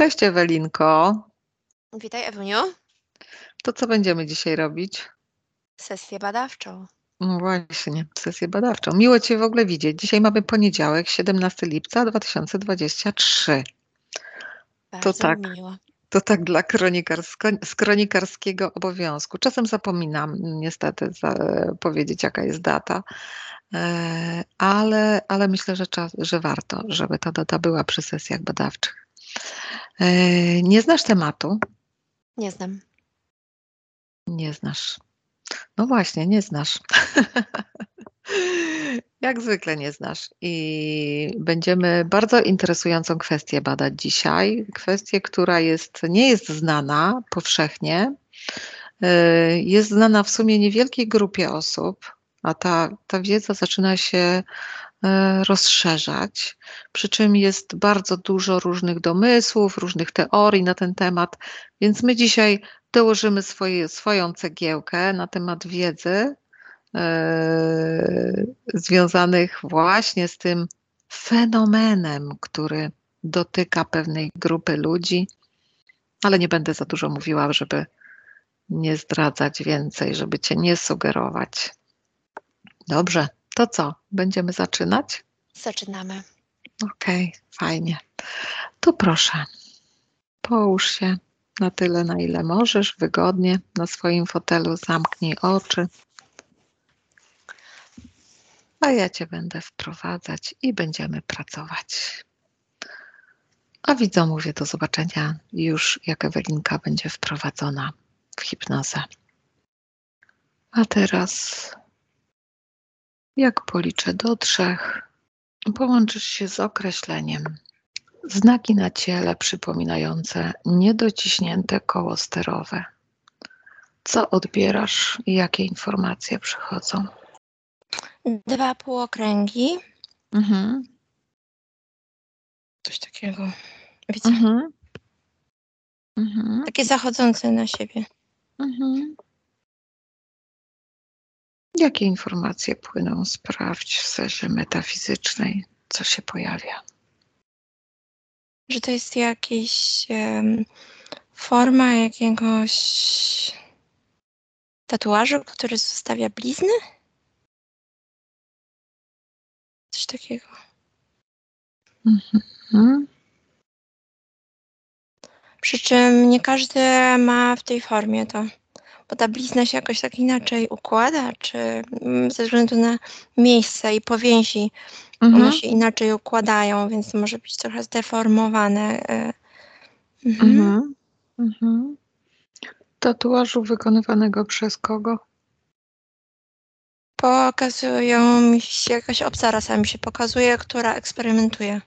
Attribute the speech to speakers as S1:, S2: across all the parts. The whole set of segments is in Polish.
S1: Cześć Ewelinko.
S2: Witaj Ewuniu.
S1: To co będziemy dzisiaj robić?
S2: Sesję badawczą.
S1: No właśnie, sesję badawczą. Miło Cię w ogóle widzieć. Dzisiaj mamy poniedziałek, 17 lipca 2023.
S2: Bardzo
S1: to tak.
S2: miło.
S1: To tak dla kronikarsko- z kronikarskiego obowiązku. Czasem zapominam niestety za, powiedzieć, jaka jest data, e, ale, ale myślę, że, czas, że warto, żeby ta data była przy sesjach badawczych. E, nie znasz tematu?
S2: Nie znam.
S1: Nie znasz. No właśnie, nie znasz. Jak zwykle nie znasz. I będziemy bardzo interesującą kwestię badać dzisiaj. Kwestię, która jest, nie jest znana powszechnie. Y, jest znana w sumie niewielkiej grupie osób, a ta, ta wiedza zaczyna się rozszerzać. Przy czym jest bardzo dużo różnych domysłów, różnych teorii na ten temat, więc my dzisiaj dołożymy swoje, swoją cegiełkę na temat wiedzy e, związanych właśnie z tym fenomenem, który dotyka pewnej grupy ludzi, ale nie będę za dużo mówiła, żeby nie zdradzać więcej, żeby cię nie sugerować. Dobrze, to co? Będziemy zaczynać?
S2: Zaczynamy.
S1: Okej, okay, fajnie. To proszę, połóż się na tyle, na ile możesz, wygodnie na swoim fotelu, zamknij oczy. A ja Cię będę wprowadzać i będziemy pracować. A widzom mówię do zobaczenia już, jak Ewelinka będzie wprowadzona w hipnozę. A teraz, jak policzę do trzech, połączysz się z określeniem Znaki na ciele przypominające niedociśnięte koło sterowe. Co odbierasz i jakie informacje przychodzą?
S2: Dwa półokręgi.
S1: Mhm.
S2: Coś takiego. Wiecie?
S1: Mhm. Mhm.
S2: Takie zachodzące na siebie.
S1: Mhm. Jakie informacje płyną? Sprawdź w serze metafizycznej, co się pojawia
S2: że to jest jakaś um, forma jakiegoś tatuażu, który zostawia blizny? Coś takiego.
S1: Mhm.
S2: Przy czym nie każdy ma w tej formie to, bo ta blizna się jakoś tak inaczej układa, czy mm, ze względu na miejsce i powięzi Mhm. One się inaczej układają, więc może być trochę zdeformowane. E,
S1: mhm. Mhm. mhm. Tatuażu wykonywanego przez kogo?
S2: Pokazują mi się, jakaś obca rasa mi się pokazuje, która eksperymentuje.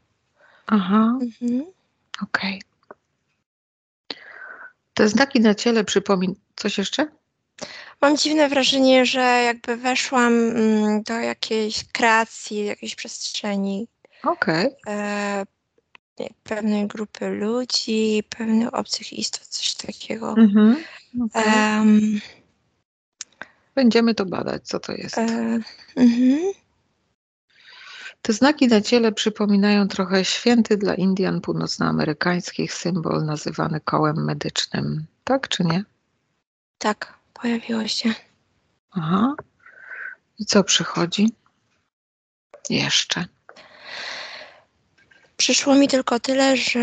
S1: Aha, mhm. okej. Okay. Te znaki na ciele przypomin... Coś jeszcze?
S2: Mam dziwne wrażenie, że jakby weszłam mm, do jakiejś kreacji, jakiejś przestrzeni.
S1: Okej. Okay.
S2: E, pewnej grupy ludzi, pewnych obcych istot, coś takiego.
S1: Mhm. Okay. Um, Będziemy to badać, co to jest. E, mhm. Te znaki na ciele przypominają trochę święty dla Indian północnoamerykańskich symbol nazywany kołem medycznym. Tak czy nie?
S2: Tak pojawiło się.
S1: Aha. I co przychodzi? Jeszcze.
S2: Przyszło mi tylko tyle, że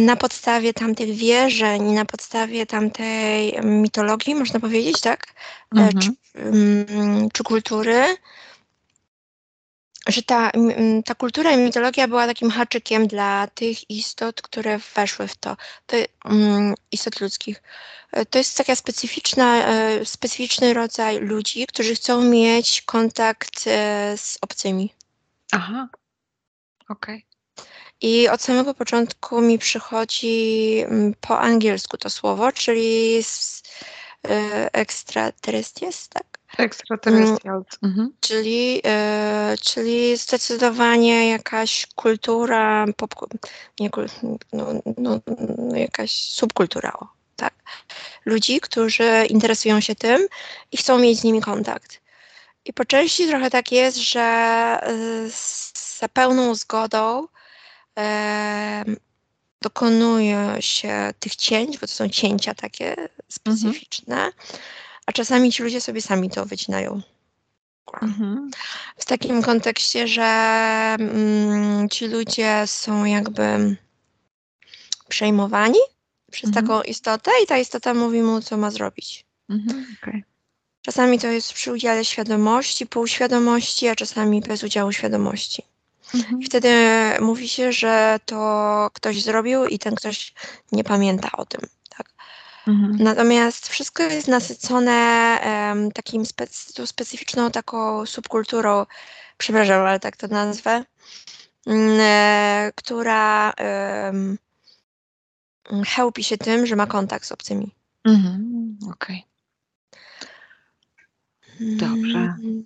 S2: na podstawie tamtych wierzeń, na podstawie tamtej mitologii, można powiedzieć, tak? E, mhm. Czy, mm, czy kultury, że ta, ta kultura i mitologia była takim haczykiem dla tych istot, które weszły w to, to um, istot ludzkich. E, to jest taka specyficzna, e, specyficzny rodzaj ludzi, którzy chcą mieć kontakt e, z obcymi.
S1: Aha, okej. Okay.
S2: I od samego początku mi przychodzi po angielsku to słowo, czyli extraterrestrials, tak?
S1: Extraterrestrials. Mhm.
S2: Czyli, e, czyli zdecydowanie jakaś kultura, pop, nie, no, no, no, jakaś subkultura, o, tak. Ludzi, którzy interesują się tym i chcą mieć z nimi kontakt. I po części trochę tak jest, że e, za pełną zgodą e, dokonuje się tych cięć, bo to są cięcia takie specyficzne, mhm. a czasami ci ludzie sobie sami to wycinają. Mhm. W takim kontekście, że mm, ci ludzie są jakby przejmowani przez mhm. taką istotę i ta istota mówi mu, co ma zrobić. Mhm. Okay. Czasami to jest przy udziale świadomości, półświadomości, a czasami bez udziału świadomości. Mhm. Wtedy mówi się, że to ktoś zrobił i ten ktoś nie pamięta o tym. Tak? Mhm. Natomiast wszystko jest nasycone um, takim specy specyficzną taką subkulturą, przepraszam, ale tak to nazwę, e, która um, chełpi się tym, że ma kontakt z obcymi.
S1: Mhm. Okej. Okay. Dobrze. Mm.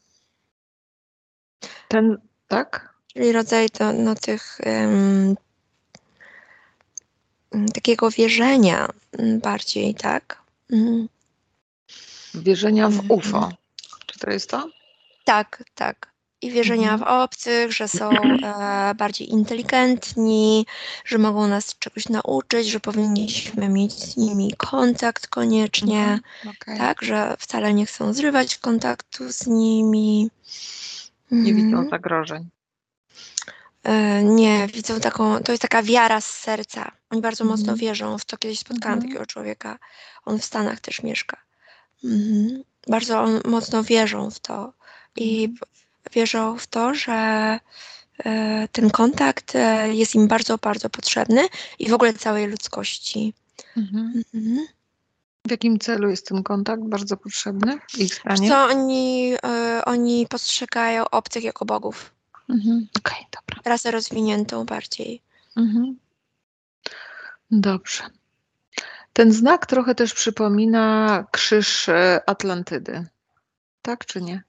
S1: Ten, tak?
S2: Czyli rodzaj to, no, tych um, takiego wierzenia bardziej, tak? Mhm.
S1: Wierzenia w UFO. Czy to jest to?
S2: Tak, tak i wierzenia mhm. w obcych, że są e, bardziej inteligentni, że mogą nas czegoś nauczyć, że powinniśmy mieć z nimi kontakt koniecznie, mhm. okay. tak, że wcale nie chcą zrywać kontaktu z nimi.
S1: Nie widzą mhm. zagrożeń.
S2: E, nie, widzą taką, to jest taka wiara z serca. Oni bardzo mhm. mocno wierzą w to. Kiedyś spotkałam mhm. takiego człowieka, on w Stanach też mieszka. Mhm. Bardzo mocno wierzą w to. I mhm wierzą w to, że e, ten kontakt e, jest im bardzo, bardzo potrzebny i w ogóle całej ludzkości.
S1: W jakim celu jest ten kontakt bardzo potrzebny? Ich?
S2: Co oni, y, oni postrzegają obcych jako bogów.
S1: Mhm. Okej, okay, dobra.
S2: Rasę rozwiniętą bardziej. Mhm.
S1: Dobrze. Ten znak trochę też przypomina krzyż Atlantydy. Tak czy nie?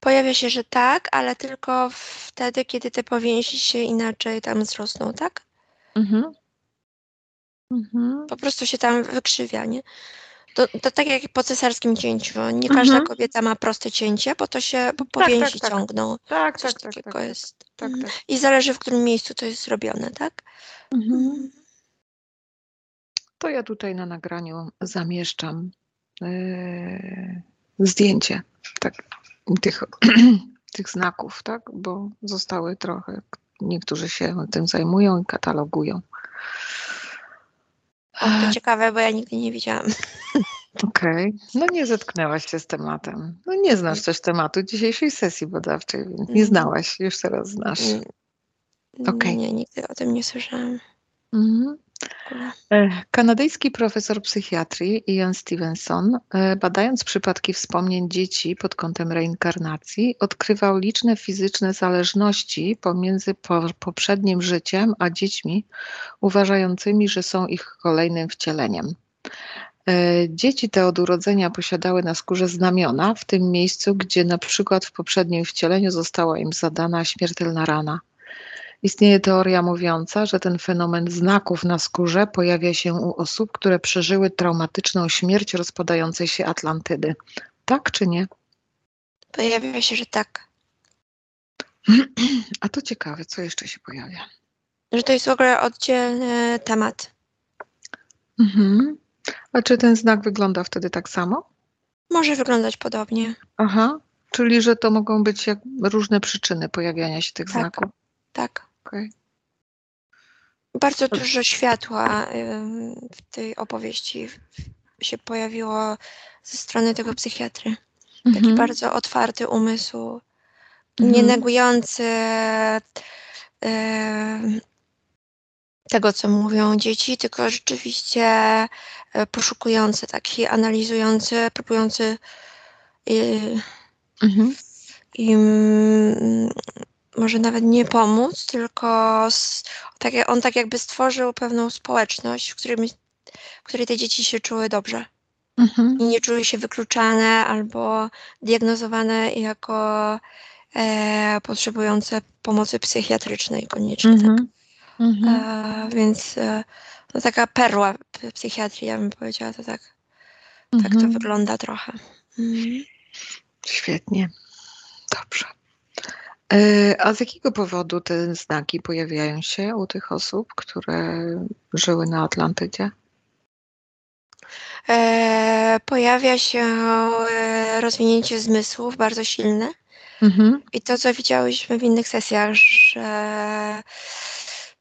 S2: Pojawia się, że tak, ale tylko wtedy, kiedy te powięzi się inaczej tam wzrosną, tak? Mhm. Mhm. Po prostu się tam wykrzywia, nie? To, to tak jak po cesarskim cięciu. Nie każda mhm. kobieta ma proste cięcie, bo to się bo tak, tak, tak, ciągną.
S1: Tak, Coś tak, tak, takiego tak,
S2: jest. Tak, mhm. tak. I zależy, w którym miejscu to jest zrobione, tak? Mhm. mhm.
S1: To ja tutaj na nagraniu zamieszczam yy, zdjęcie. Tak, tych, tych znaków, tak? Bo zostały trochę, niektórzy się tym zajmują i katalogują.
S2: To ciekawe, bo ja nigdy nie widziałam.
S1: Okej, okay. no nie zetknęłaś się z tematem. No nie znasz też tematu dzisiejszej sesji badawczej, więc nie mm. znałaś, już teraz znasz.
S2: Okay. Nie, nigdy o tym nie słyszałam. Mhm.
S1: E, kanadyjski profesor psychiatrii Ian Stevenson, e, badając przypadki wspomnień dzieci pod kątem reinkarnacji, odkrywał liczne fizyczne zależności pomiędzy poprzednim życiem a dziećmi uważającymi, że są ich kolejnym wcieleniem. E, dzieci te od urodzenia posiadały na skórze znamiona w tym miejscu, gdzie na przykład w poprzednim wcieleniu została im zadana śmiertelna rana. Istnieje teoria mówiąca, że ten fenomen znaków na skórze pojawia się u osób, które przeżyły traumatyczną śmierć rozpadającej się Atlantydy. Tak czy nie?
S2: Pojawia się, że tak.
S1: A to ciekawe, co jeszcze się pojawia?
S2: Że to jest w ogóle oddzielny temat.
S1: Mhm. A czy ten znak wygląda wtedy tak samo?
S2: Może wyglądać podobnie.
S1: Aha, czyli że to mogą być jak różne przyczyny pojawiania się tych
S2: tak.
S1: znaków.
S2: Tak. Okay. Bardzo dużo światła w tej opowieści się pojawiło ze strony tego psychiatry. Taki mhm. bardzo otwarty umysł, mhm. nie negujący tego, co mówią dzieci, tylko rzeczywiście e, poszukujący, taki analizujący, próbujący mhm. im może nawet nie pomóc, tylko tak, on tak jakby stworzył pewną społeczność, w, którym, w której te dzieci się czuły dobrze. Mhm. I nie czuły się wykluczane albo diagnozowane jako e, potrzebujące pomocy psychiatrycznej koniecznie. Mhm. Tak. Mhm. E, więc e, no, taka perła psychiatrii, ja bym powiedziała, to tak, tak to mhm. wygląda trochę. Mhm.
S1: Świetnie. Dobrze. E, a z jakiego powodu te znaki pojawiają się u tych osób, które żyły na Atlantydzie?
S2: E, pojawia się e, rozwinięcie zmysłów bardzo silne. Mhm. I to, co widziałyśmy w innych sesjach, że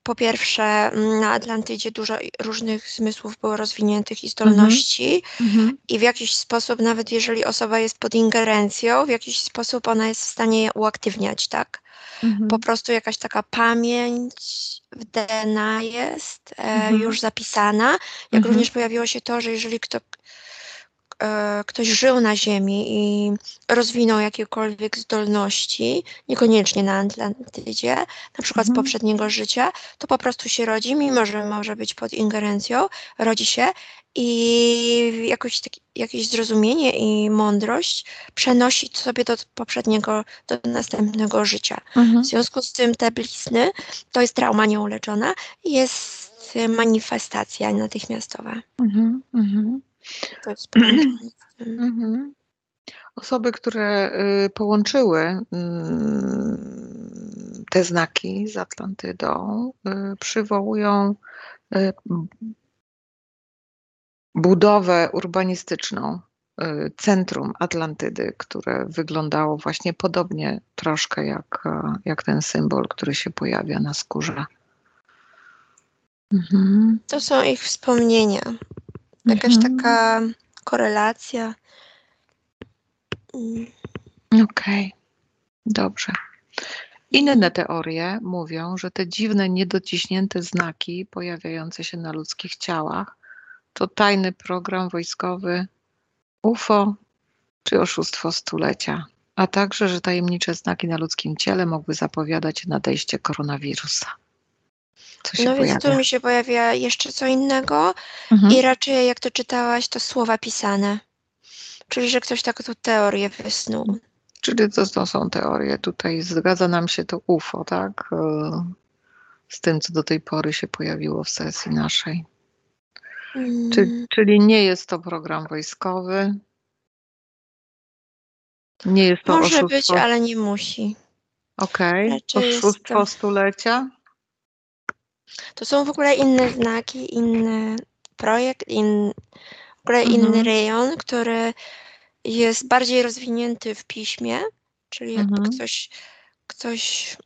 S2: po pierwsze mm, na Atlantydzie dużo różnych zmysłów było rozwiniętych i zdolności mhm. i w jakiś sposób, nawet jeżeli osoba jest pod ingerencją, w jakiś sposób ona jest w stanie je uaktywniać, tak? Mhm. Po prostu jakaś taka pamięć w DNA jest e, mhm. już zapisana, jak mhm. również pojawiło się to, że jeżeli kto, e, ktoś żył na Ziemi i rozwinął jakiekolwiek zdolności, niekoniecznie na Atlantydzie, na przykład z poprzedniego życia, to po prostu się rodzi, mimo że może być pod ingerencją, rodzi się i jakoś taki, jakieś zrozumienie i mądrość przenosi sobie do poprzedniego, do następnego życia. Mhm. W związku z tym te blizny to jest trauma nieuleczona jest manifestacja natychmiastowa. Mhm. Mhm. To jest
S1: mhm. Osoby, które y, połączyły mm, te znaki z Atlantydą, y, przywołują y, budowę urbanistyczną centrum Atlantydy, które wyglądało właśnie podobnie troszkę jak, e, jak ten symbol, który się pojawia na skórze.
S2: Mhm. To są ich wspomnienia. Jakaś mhm. taka korelacja.
S1: Mm. Okej, okay. dobrze. Inne teorie mówią, że te dziwne, niedociśnięte znaki pojawiające się na ludzkich ciałach to tajny program wojskowy UFO czy oszustwo stulecia, a także, że tajemnicze znaki na ludzkim ciele mogły zapowiadać nadejście koronawirusa.
S2: Co się no pojawia? więc tu mi się pojawia jeszcze co innego mhm. i raczej jak to czytałaś, to słowa pisane. Czyli, że ktoś taką teorię wysnuł.
S1: Czyli to, to są teorie. Tutaj zgadza nam się to UFO, tak? E, z tym, co do tej pory się pojawiło w sesji naszej. Mm. czyli nie jest to program wojskowy. Nie jest to
S2: Może
S1: oszustwo.
S2: być, ale nie musi.
S1: Okej. Okay. Oszustwo to... stulecia.
S2: To są w ogóle inne znaki, inny projekt, in, w ogóle mhm. inny rejon, który jest bardziej rozwinięty w piśmie, czyli jakby mhm. ktoś, ktoś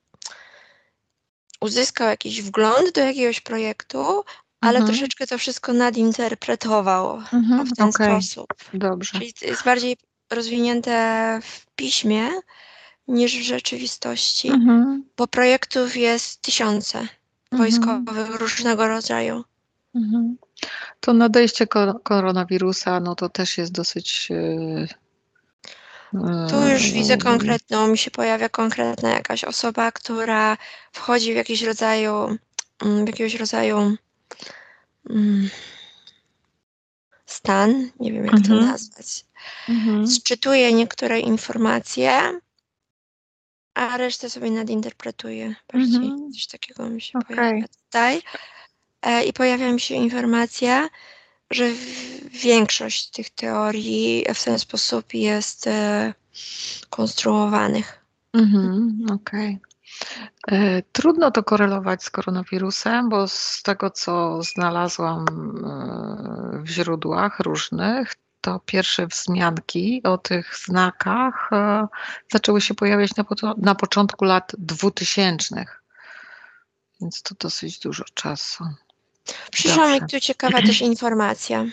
S2: uzyskał jakiś wgląd do jakiegoś projektu, ale mhm. troszeczkę to wszystko nadinterpretował mhm. w ten okay. sposób.
S1: Dobrze.
S2: Czyli jest bardziej rozwinięte w piśmie niż w rzeczywistości, mhm. bo projektów jest tysiące mhm. wojskowych różnego rodzaju.
S1: Mhm. To nadejście koronawirusa, no to też jest dosyć. Yy,
S2: tu już widzę konkretną, mi się pojawia konkretna jakaś osoba, która wchodzi w jakiś rodzaju, mm, w jakiegoś rodzaju Mm. stan, nie wiem jak to mhm. nazwać. Mhm. Sczytuję niektóre informacje, a resztę sobie nadinterpretuję bardziej. Mhm. Coś takiego mi się okay. pojawia tutaj. E, I pojawia mi się informacja, że większość tych teorii w ten sposób jest e, konstruowanych.
S1: Mhm, Okej. Okay. E, trudno to korelować z koronawirusem, bo z tego, co znalazłam e, w źródłach różnych, to pierwsze wzmianki o tych znakach e, zaczęły się pojawiać na, na początku lat 2000. Więc to dosyć dużo czasu.
S2: Przyszła mi tu ciekawa też informacja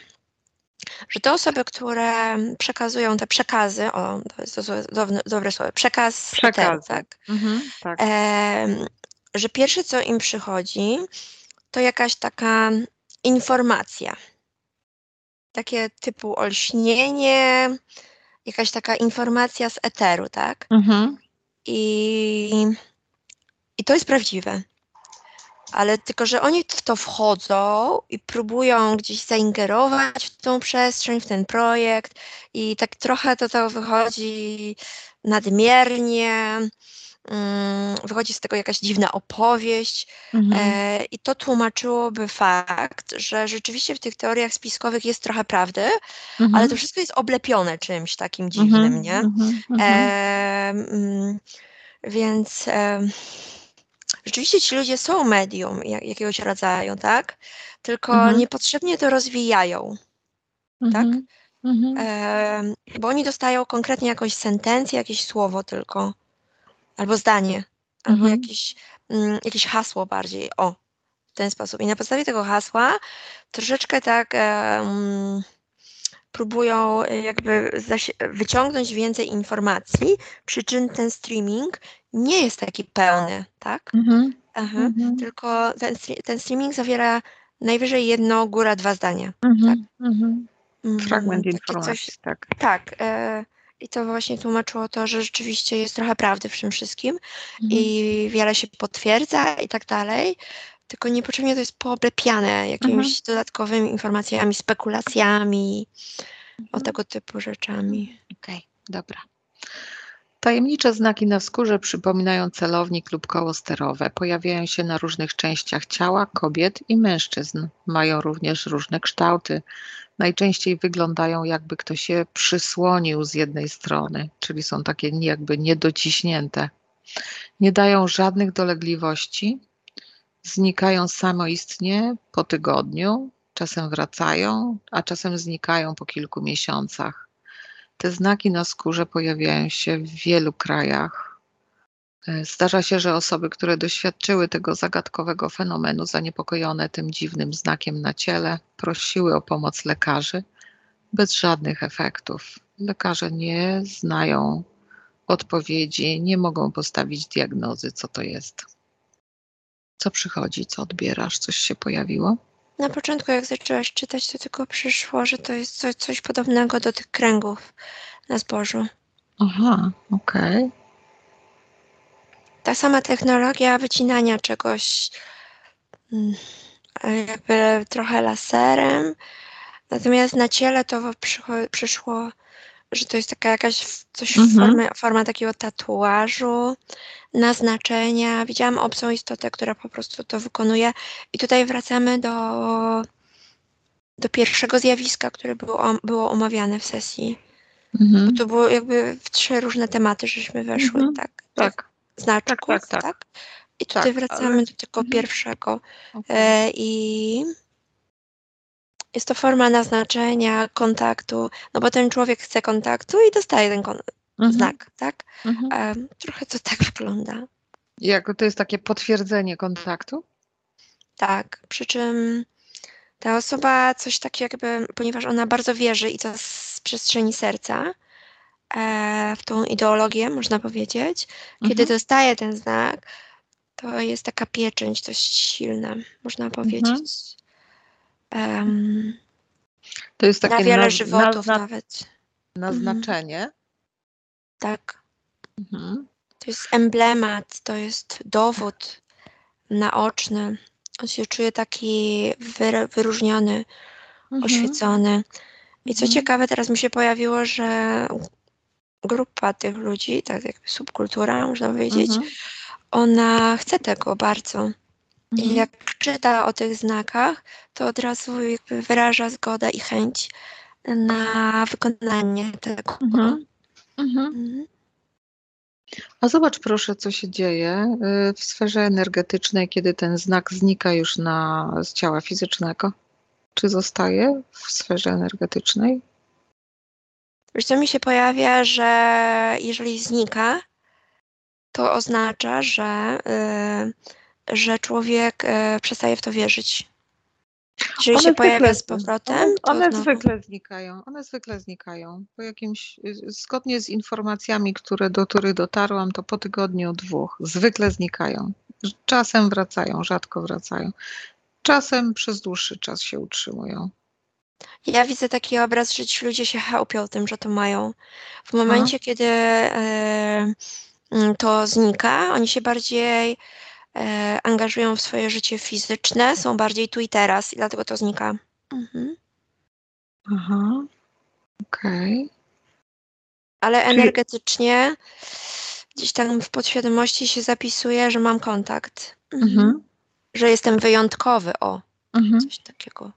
S2: że te osoby, które przekazują te przekazy, o, to jest to dobre słowo, przekaz, przekaz. tak, mhm, tak. E, że pierwsze, co im przychodzi, to jakaś taka informacja. Takie typu olśnienie, jakaś taka informacja z eteru, tak? Mhm. I, I to jest prawdziwe ale tylko, że oni w to wchodzą i próbują gdzieś zaingerować w tą przestrzeń, w ten projekt i tak trochę to, to wychodzi nadmiernie, wychodzi z tego jakaś dziwna opowieść mhm. e, i to tłumaczyłoby fakt, że rzeczywiście w tych teoriach spiskowych jest trochę prawdy, mhm. ale to wszystko jest oblepione czymś takim dziwnym, mhm. nie? Mhm. Mhm. E, mm, Więc e, rzeczywiście ci ludzie są medium jak, jakiegoś rodzaju, tak? Tylko
S1: Mhm.
S2: niepotrzebnie to rozwijają, tak?
S1: Mhm. Mhm.
S2: E, bo oni dostają konkretnie jakąś sentencję, jakieś słowo tylko, albo zdanie, albo
S1: Mhm.
S2: jakieś, mm, jakieś hasło bardziej. O, w ten sposób. I na podstawie tego hasła troszeczkę tak mm, próbują e, jakby wyciągnąć więcej informacji, przy czym ten streaming nie jest taki pełny, tak?
S1: Mhm.
S2: Aha.
S1: Mhm.
S2: Tylko ten, ten streaming zawiera najwyżej jedno, góra dwa zdania.
S1: Mhm. Mhm.
S2: Mm,
S1: Fragment informacji,
S2: Coś,
S1: tak.
S2: tak. E, I to właśnie tłumaczyło to, że rzeczywiście jest trochę prawdy w tym wszystkim
S1: Mhm.
S2: i wiele się potwierdza i tak dalej. Tylko niepotrzebnie to jest pooblepiane jakimiś
S1: Mhm.
S2: dodatkowymi informacjami, spekulacjami, o
S1: Mhm.
S2: tego typu rzeczami.
S1: Okej, dobra. Tajemnicze znaki na skórze przypominają celownik lub koło sterowe. Pojawiają się na różnych częściach ciała kobiet i mężczyzn. Mają również różne kształty. Najczęściej wyglądają jakby ktoś je przysłonił z jednej strony, czyli są takie jakby niedociśnięte. Nie dają żadnych dolegliwości. Znikają samoistnie po tygodniu, czasem wracają, a czasem znikają po kilku miesiącach. Te znaki na skórze pojawiają się w wielu krajach. E, Zdarza się, że osoby, które doświadczyły tego zagadkowego fenomenu, zaniepokojone tym dziwnym znakiem na ciele, prosiły o pomoc lekarzy bez żadnych efektów. Lekarze nie znają odpowiedzi, nie mogą postawić diagnozy, co to jest. Co przychodzi, co odbierasz, coś się pojawiło?
S2: Na początku, jak zaczęłaś czytać, to tylko przyszło, że to jest coś, coś podobnego do tych kręgów na zbożu.
S1: Aha, okej.
S2: Ta sama technologia wycinania czegoś mm, jakby trochę laserem, natomiast na ciele to przycho- przyszło, że to jest taka jakaś coś
S1: Mhm.
S2: formie, forma takiego tatuażu, naznaczenia. Widziałam obcą istotę, która po prostu to wykonuje i tutaj wracamy do, do pierwszego zjawiska, które było, było omawiane w sesji.
S1: Mhm.
S2: Bo to było jakby w trzy różne tematy, żeśmy weszły,
S1: Mhm.
S2: tak?
S1: Tak.
S2: Znaczków,
S1: tak, tak.
S2: tak? I tutaj
S1: Tak,
S2: wracamy
S1: ale-
S2: do tego
S1: Mhm.
S2: pierwszego. E, I jest to forma naznaczenia, kontaktu, no bo ten człowiek chce kontaktu i dostaje ten kon-
S1: Mhm.
S2: znak, tak?
S1: Mhm.
S2: E, trochę to tak wygląda.
S1: Jak to jest takie potwierdzenie kontaktu?
S2: Tak, przy czym ta osoba coś tak jakby, ponieważ ona bardzo wierzy i to z przestrzeni serca, w tą ideologię, można powiedzieć, kiedy
S1: Mhm.
S2: dostaje ten znak, to jest taka pieczęć dość silna, można
S1: Mhm.
S2: powiedzieć. Em,
S1: To jest takie
S2: na wiele żywotów
S1: nazna-
S2: nawet.
S1: naznaczenie.
S2: Tak.
S1: Mhm.
S2: To jest emblemat, to jest dowód naoczny. On się czuje taki wyr- wyróżniony,
S1: Mhm.
S2: oświecony. I co
S1: Mhm. ciekawe,
S2: teraz mi się pojawiło, że grupa tych ludzi, tak jakby subkultura, można powiedzieć,
S1: Mhm.
S2: ona chce tego bardzo. I
S1: Mhm.
S2: jak czyta o tych znakach, to od razu jakby wyraża zgodę i chęć na wykonanie tego.
S1: Mhm. Mhm.
S2: Mhm.
S1: A zobacz proszę, co się dzieje y, w sferze energetycznej, kiedy ten znak znika już na, z ciała fizycznego. Czy zostaje w sferze energetycznej?
S2: Wiesz, co mi się pojawia, że jeżeli znika, to oznacza, że, y, że człowiek y, przestaje w to wierzyć. Jeżeli się pojawia z powrotem,
S1: one, one
S2: znowu.
S1: zwykle znikają. One zwykle znikają. Po jakimś, y, zgodnie z informacjami, które, do których dotarłam, to po tygodniu, dwóch zwykle znikają. Czasem wracają, rzadko wracają. Czasem przez dłuższy czas się utrzymują.
S2: Ja widzę taki obraz, że ci ludzie się chełpią tym, że to mają. W momencie, kiedy e, mm, to znika, oni się bardziej e, angażują w swoje życie fizyczne, są bardziej tu i teraz i dlatego to znika. Mhm.
S1: Aha, okej.
S2: Ale
S1: Czyli-
S2: energetycznie gdzieś tam w podświadomości się zapisuje, że mam kontakt. Mhm.
S1: Mhm.
S2: Że jestem wyjątkowy, o,
S1: Mhm.
S2: coś takiego.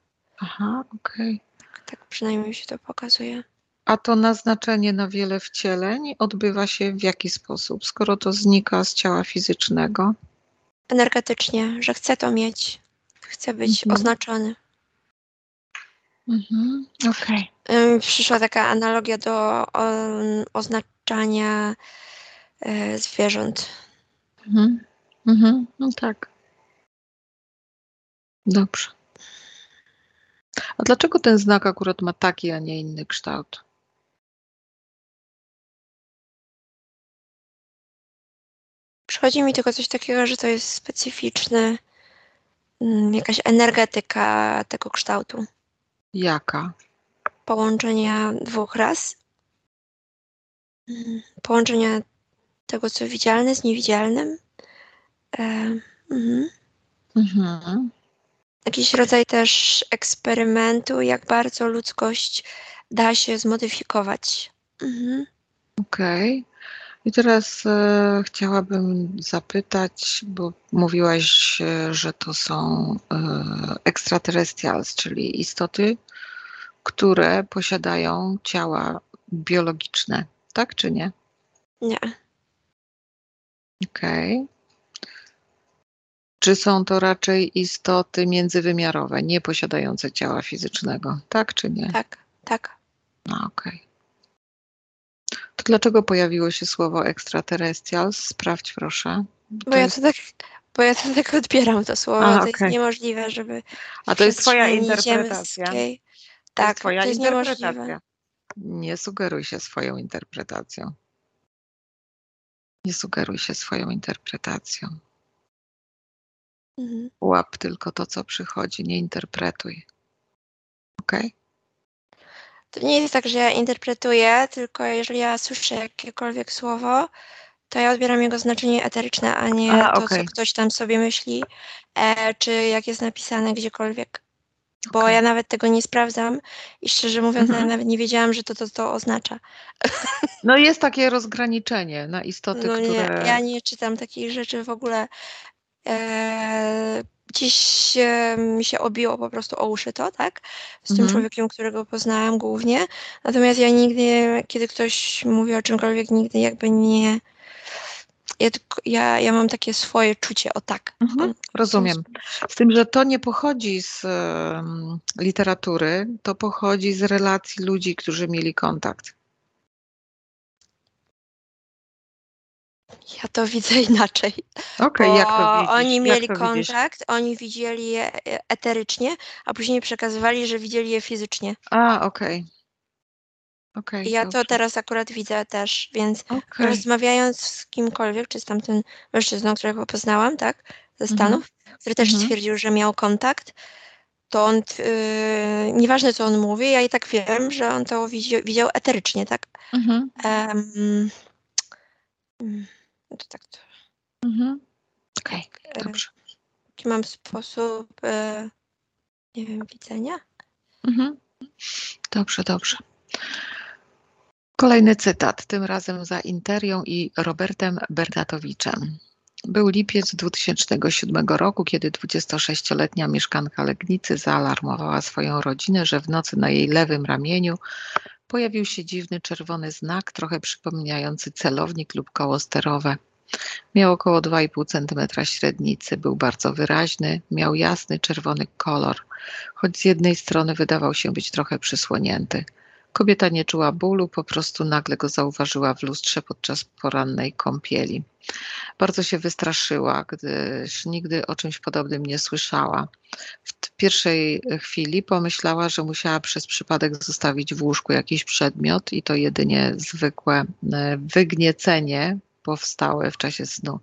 S1: Aha, okej.
S2: Tak przynajmniej się to pokazuje.
S1: A to naznaczenie na wiele wcieleń odbywa się w jaki sposób, skoro to znika z ciała fizycznego?
S2: Energetycznie, że chcę to mieć, chcę być
S1: Mhm.
S2: oznaczony.
S1: Mhm. Okej.
S2: Ym, Przyszła taka analogia do oznaczania e, zwierząt.
S1: Mhm. Mhm. No tak. Dobrze. A dlaczego ten znak akurat ma taki, a nie inny kształt?
S2: Przychodzi mi tylko coś takiego, że to jest specyficzny, mm, jakaś energetyka tego kształtu.
S1: Jaka?
S2: Połączenia dwóch ras. Mm, Połączenia tego, co widzialne z niewidzialnym. E, mhm.
S1: Mhm.
S2: Jakiś rodzaj też eksperymentu, jak bardzo ludzkość da się zmodyfikować. Mhm.
S1: Okej. I teraz e, chciałabym zapytać, bo mówiłaś, e, że to są e, extraterrestrials, czyli istoty, które posiadają ciała biologiczne, tak czy nie?
S2: Nie.
S1: Okej. Czy są to raczej istoty międzywymiarowe, nie posiadające ciała fizycznego, tak czy nie?
S2: Tak, tak.
S1: No, okej. To dlaczego pojawiło się słowo extraterrestrials? Sprawdź proszę.
S2: Bo
S1: To
S2: ja to tak, bo ja to tak odbieram to słowo.
S1: A,
S2: to jest niemożliwe, żeby.
S1: A to jest twoja interpretacja?
S2: ziemskiej-
S1: To jest
S2: Tak,
S1: twoja
S2: to jest
S1: interpretacja.
S2: niemożliwe.
S1: Nie sugeruj się swoją interpretacją. Nie sugeruj się swoją interpretacją.
S2: Mhm.
S1: Łap tylko to, co przychodzi, nie interpretuj. Okej?
S2: To nie jest tak, że ja interpretuję, tylko jeżeli ja słyszę jakiekolwiek słowo, to ja odbieram jego znaczenie eteryczne, a nie
S1: A,
S2: to,
S1: okej.
S2: co ktoś tam sobie myśli, e, czy jak jest napisane gdziekolwiek. Bo
S1: Okej.
S2: ja nawet tego nie sprawdzam i szczerze mówiąc,
S1: Mhm.
S2: ja nawet nie wiedziałam, że to to, to oznacza.
S1: No jest takie rozgraniczenie na istoty,
S2: No nie,
S1: które...
S2: ja nie czytam takich rzeczy w ogóle. E, gdzieś e, mi się obiło po prostu o uszy to, tak? Z tym
S1: Mhm.
S2: człowiekiem, którego poznałam głównie. Natomiast ja nigdy, kiedy ktoś mówi o czymkolwiek, nigdy jakby nie. Ja, ja, ja mam takie swoje czucie, o tak.
S1: Mhm, rozumiem. Z tym, że to nie pochodzi z literatury, to pochodzi z relacji ludzi, którzy mieli kontakt.
S2: Ja to widzę inaczej.
S1: Okej,
S2: bo
S1: jak to widzisz?
S2: oni mieli
S1: to widzisz?
S2: kontakt, oni widzieli je e, eterycznie, a później przekazywali, że widzieli je fizycznie.
S1: A, okej. Okej,
S2: I ja to
S1: dobrze.
S2: teraz akurat widzę też, więc
S1: Okej.
S2: rozmawiając z kimkolwiek, czy z tamtym mężczyzną, którego poznałam, tak, ze
S1: Mhm.
S2: Stanów, który też
S1: Mhm.
S2: stwierdził, że miał kontakt, to on, yy, nieważne co on mówi, ja i tak wiem, że on to widział, widział eterycznie, tak.
S1: Mhm.
S2: Em, to tak, to,
S1: Mhm. Okej,
S2: e,
S1: dobrze.
S2: jaki mam sposób, e, nie wiem, widzenia?
S1: Mhm. Dobrze, dobrze. Kolejny cytat, tym razem za Interią i Robertem Bernatowiczem. Był lipiec 2007 roku, kiedy 26-letnia mieszkanka Legnicy zaalarmowała swoją rodzinę, że w nocy na jej lewym ramieniu pojawił się dziwny czerwony znak, trochę przypominający celownik lub koło sterowe. Miał około 2,5 cm średnicy, był bardzo wyraźny, miał jasny czerwony kolor, choć z jednej strony wydawał się być trochę przysłonięty. Kobieta nie czuła bólu, po prostu nagle go zauważyła w lustrze podczas porannej kąpieli. Bardzo się wystraszyła, gdyż nigdy o czymś podobnym nie słyszała. W pierwszej chwili pomyślała, że musiała przez przypadek zostawić w łóżku jakiś przedmiot i to jedynie zwykłe e, wygniecenie powstałe w czasie snu.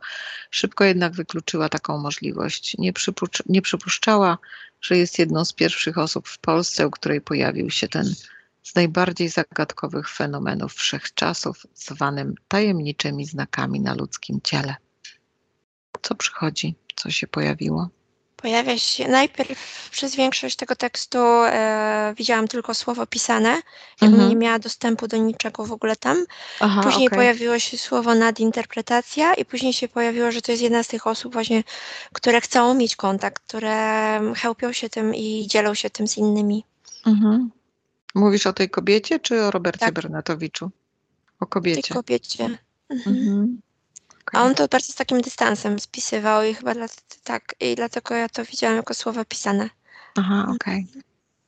S1: Szybko jednak wykluczyła taką możliwość. Nie, przypucz- nie przypuszczała, że jest jedną z pierwszych osób w Polsce, u której pojawił się ten z najbardziej zagadkowych fenomenów wszechczasów, zwanym tajemniczymi znakami na ludzkim ciele. Co przychodzi? Co się pojawiło?
S2: Pojawia się najpierw przez większość tego tekstu e, widziałam tylko słowo pisane, jakbym
S1: Mhm.
S2: nie miała dostępu do niczego w ogóle tam.
S1: Aha,
S2: Później
S1: okej.
S2: pojawiło się słowo nadinterpretacja i później się pojawiło, że to jest jedna z tych osób właśnie, które chcą mieć kontakt, które chełpią się tym i dzielą się tym z innymi.
S1: Mhm. Mówisz o tej kobiecie, czy o Robercie
S2: Tak.
S1: Bernatowiczu? O
S2: tej
S1: kobiecie.
S2: kobiecie. Mhm.
S1: Mhm.
S2: A on to bardzo z takim dystansem spisywał i chyba dla, tak, i dlatego ja to widziałam jako słowa pisane.
S1: Aha, okej.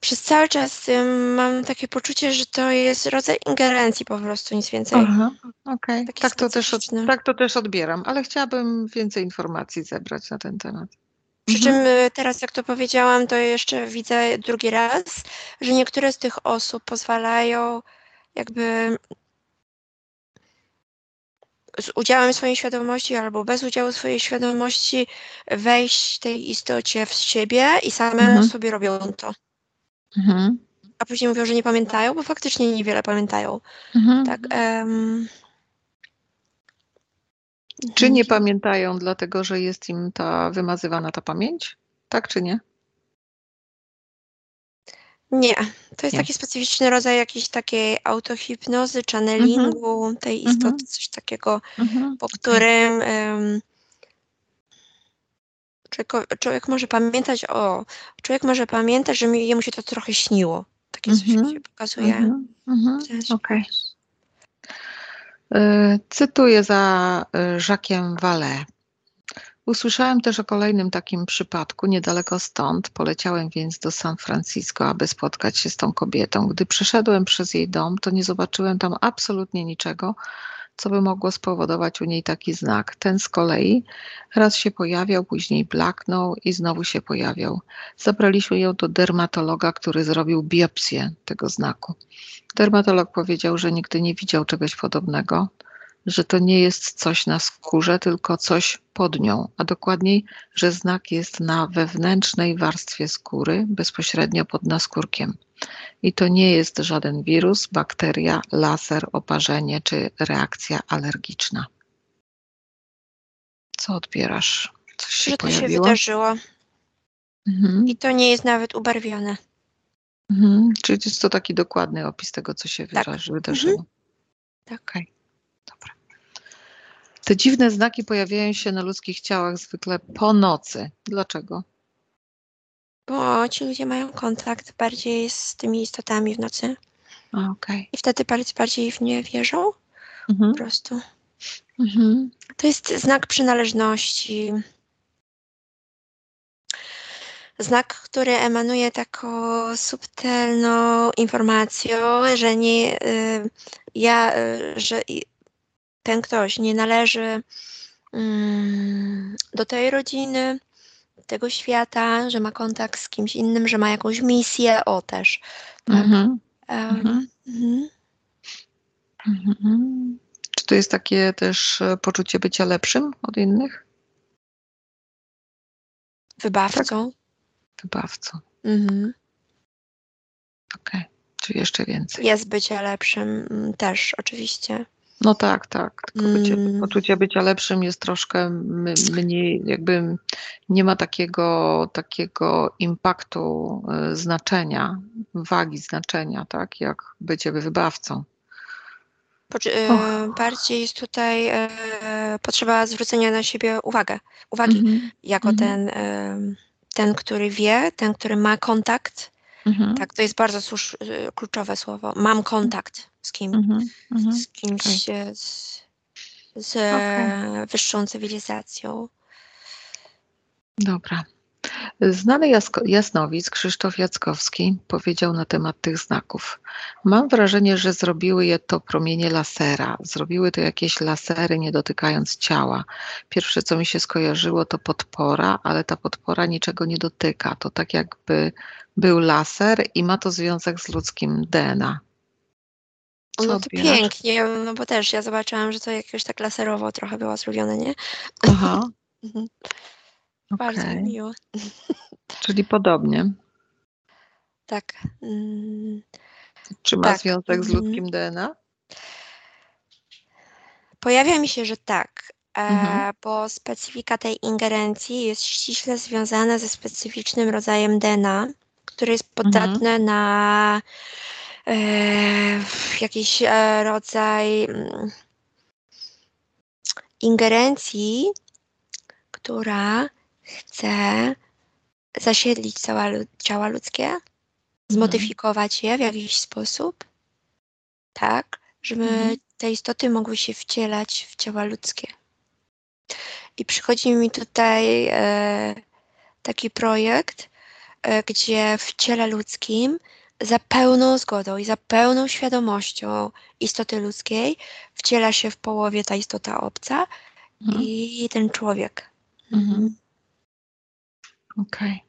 S2: Przez cały czas ym, mam takie poczucie, że to jest rodzaj ingerencji po prostu, nic więcej.
S1: Aha, okej.
S2: Taki
S1: Tak, to też, od- tak to też odbieram, ale chciałabym więcej informacji zebrać na ten temat.
S2: Przy
S1: Mhm.
S2: czym y, teraz, jak to powiedziałam, to jeszcze widzę drugi raz, że niektóre z tych osób pozwalają jakby z udziałem swojej świadomości albo bez udziału swojej świadomości wejść tej istocie w siebie i same
S1: Mhm.
S2: sobie robią to.
S1: Mhm.
S2: A później mówią, że nie pamiętają, bo faktycznie niewiele pamiętają.
S1: Mhm.
S2: Tak. em,
S1: Czy nie
S2: mhm.
S1: pamiętają dlatego, że jest im ta wymazywana ta pamięć? Tak czy nie?
S2: Nie, to jest
S1: Nie.
S2: taki specyficzny rodzaj jakiejś takiej autohipnozy, channelingu, tej
S1: Mhm.
S2: istoty, coś takiego,
S1: Mhm.
S2: po którym em, człowiek, człowiek może pamiętać o, człowiek może pamiętać, że mi- jemu się to trochę śniło. Takie coś
S1: Mhm.
S2: się pokazuje.
S1: Mhm. Mhm. Okej. E, Cytuję za e, Jacques'em Vallée. Usłyszałem też o kolejnym takim przypadku niedaleko stąd. Poleciałem więc do San Francisco, aby spotkać się z tą kobietą. Gdy przeszedłem przez jej dom, to nie zobaczyłem tam absolutnie niczego, co by mogło spowodować u niej taki znak. Ten z kolei raz się pojawiał, później blaknął i znowu się pojawiał. Zabraliśmy ją do dermatologa, który zrobił biopsję tego znaku. Dermatolog powiedział, że nigdy nie widział czegoś podobnego, że to nie jest coś na skórze, tylko coś pod nią, a dokładniej, że znak jest na wewnętrznej warstwie skóry, bezpośrednio pod naskórkiem. I to nie jest żaden wirus, bakteria, laser, oparzenie czy reakcja alergiczna. Co odbierasz? Coś się
S2: Że to się
S1: pojawiło?
S2: wydarzyło
S1: Mhm.
S2: i to nie jest nawet ubarwione.
S1: Mhm. Czyli jest to taki dokładny opis tego, co się
S2: Tak.
S1: wydarzy, wydarzyło.
S2: Tak.
S1: Okej, dobra. Te dziwne znaki pojawiają się na ludzkich ciałach zwykle po nocy. Dlaczego?
S2: Bo ci ludzie mają kontakt bardziej z tymi istotami w nocy
S1: Okej.
S2: i wtedy bardziej, bardziej w nie wierzą
S1: Mhm.
S2: po prostu.
S1: Mhm.
S2: To jest znak przynależności. Znak, który emanuje taką subtelną informacją, że nie y, ja, y, że ten ktoś nie należy mm, do tej rodziny, tego świata, że ma kontakt z kimś innym, że ma jakąś misję, o też. Tak.
S1: Mhm. Mhm.
S2: mhm.
S1: Mhm. Czy to jest takie też e, poczucie bycia lepszym od innych?
S2: Wybawcą.
S1: Wybawcą.
S2: Mhm.
S1: Okej. Czy jeszcze więcej?
S2: Jest bycie lepszym mm, też, oczywiście.
S1: No tak, tak. Tylko bycie,
S2: Mm.
S1: poczucie bycia lepszym jest troszkę mniej, jakby nie ma takiego, takiego impaktu, e, znaczenia, wagi znaczenia, tak, jak bycie wybawcą.
S2: E, bardziej jest tutaj e, potrzeba zwrócenia na siebie uwagę, uwagi,
S1: Mhm.
S2: jako
S1: Mhm.
S2: ten, e, ten, który wie, ten, który ma kontakt.
S1: Mhm.
S2: Tak, to jest bardzo słusz, e, kluczowe słowo. Mam kontakt z kim,
S1: Mhm. Mhm.
S2: z kimś e, z, z e, wyższą cywilizacją.
S1: Dobra. Znany jasko- jasnowic Krzysztof Jackowski powiedział na temat tych znaków. Mam wrażenie, że zrobiły je to promienie lasera. Zrobiły to jakieś lasery, nie dotykając ciała. Pierwsze, co mi się skojarzyło, to podpora, ale ta podpora niczego nie dotyka. To tak jakby był laser i ma to związek z ludzkim DNA. Co
S2: No to
S1: odbierasz?
S2: pięknie, no bo też ja zobaczyłam, że to jakoś tak laserowo trochę było zrobione, nie?
S1: Aha,
S2: Mhm. Bardzo miło.
S1: Czyli podobnie.
S2: Tak. Mm.
S1: Czy ma
S2: Tak.
S1: związek z
S2: Mhm.
S1: ludzkim DNA?
S2: Pojawia mi się, że tak, e,
S1: Mhm.
S2: bo specyfika tej ingerencji jest ściśle związana ze specyficznym rodzajem DNA, który jest
S1: Mhm.
S2: podatny na e, jakiś e, rodzaj mm, ingerencji, która chce zasiedlić cała, ciała ludzkie zmodyfikować je w jakiś sposób, tak, żeby
S1: Mhm.
S2: te istoty mogły się wcielać w ciała ludzkie. I przychodzi mi tutaj e, taki projekt, gdzie w ciele ludzkim za pełną zgodą i za pełną świadomością istoty ludzkiej wciela się w połowie ta istota obca
S1: Mhm.
S2: i ten człowiek.
S1: Mhm. Okej.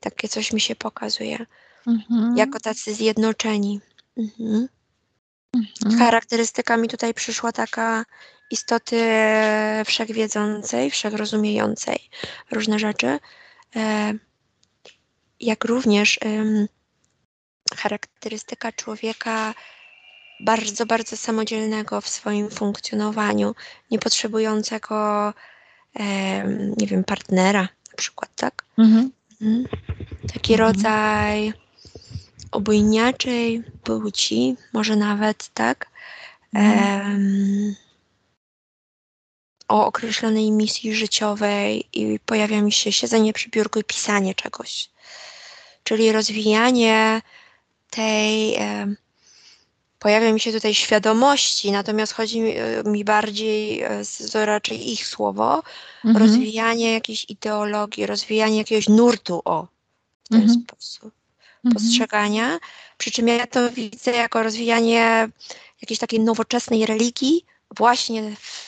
S2: Takie coś mi się pokazuje,
S1: Mhm.
S2: jako tacy zjednoczeni. Mhm.
S1: Mhm.
S2: Charakterystyka mi tutaj przyszła taka istoty wszechwiedzącej, wszechrozumiejącej różne rzeczy, e, jak również charakterystyka człowieka bardzo, bardzo samodzielnego w swoim funkcjonowaniu, nie potrzebującego, em, nie wiem, partnera na przykład, tak?
S1: Mhm.
S2: Mhm. Taki
S1: Mhm.
S2: rodzaj obojniaczej płci, może nawet, tak?
S1: Mhm.
S2: O określonej misji życiowej i pojawia mi się siedzenie przy biurku i pisanie czegoś. Czyli rozwijanie tej, em, pojawia mi się tutaj świadomości, natomiast chodzi mi, e, mi bardziej, e, to raczej ich słowo,
S1: Mhm.
S2: rozwijanie jakiejś ideologii, rozwijanie jakiegoś nurtu, o, w ten
S1: Mhm.
S2: sposób
S1: Mhm.
S2: postrzegania. Przy czym ja to widzę jako rozwijanie jakiejś takiej nowoczesnej religii właśnie w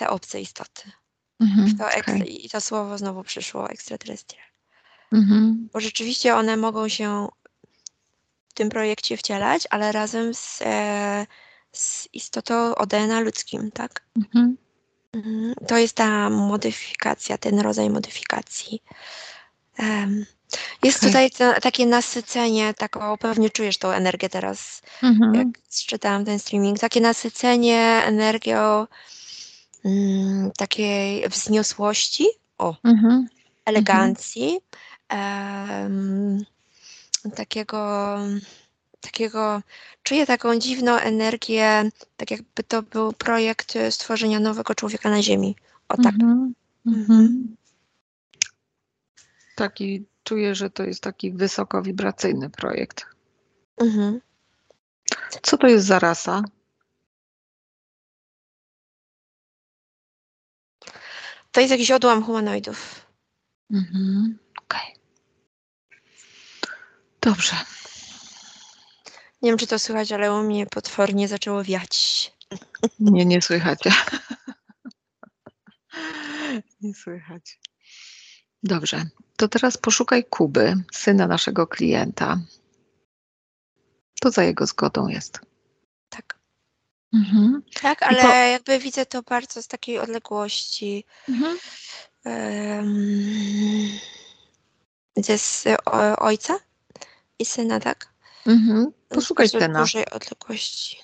S2: te obce istoty.
S1: Mhm.
S2: To eks-
S1: Okej.
S2: I to słowo znowu przyszło, extraterrestrial.
S1: Mhm.
S2: Bo rzeczywiście one mogą się w tym projekcie wcielać, ale razem z, e, z istotą o DNA ludzkim, tak?
S1: Mhm.
S2: Mhm. To jest ta modyfikacja, ten rodzaj modyfikacji. Em, Jest
S1: Okej.
S2: tutaj to, takie nasycenie, taką, pewnie czujesz tą energię teraz, jak
S1: Mhm.
S2: czytałam ten streaming, takie nasycenie energią mm, takiej wzniosłości, o,
S1: Mhm.
S2: elegancji, em, takiego, takiego, czuję taką dziwną energię, tak jakby to był projekt stworzenia nowego człowieka na Ziemi. O tak.
S1: Mhm.
S2: Mhm.
S1: Mhm. Taki, czuję, że to jest taki wysokowibracyjny projekt.
S2: Mhm.
S1: Co to jest za rasa?
S2: To jest jakiś odłam humanoidów.
S1: Mhm. Okej. Dobrze.
S2: Nie wiem, czy to słychać, ale u mnie potwornie zaczęło wiać.
S1: Nie, nie słychać. Nie słychać. Dobrze. To teraz poszukaj Kuby, syna naszego klienta. To za jego zgodą jest.
S2: Tak.
S1: Mhm.
S2: Tak, ale jakby widzę to bardzo z takiej odległości.
S1: Mhm.
S2: Um, z ojca i syna, tak?
S1: Mhm. Poszukaj
S2: Z
S1: syna.
S2: dużej odległości.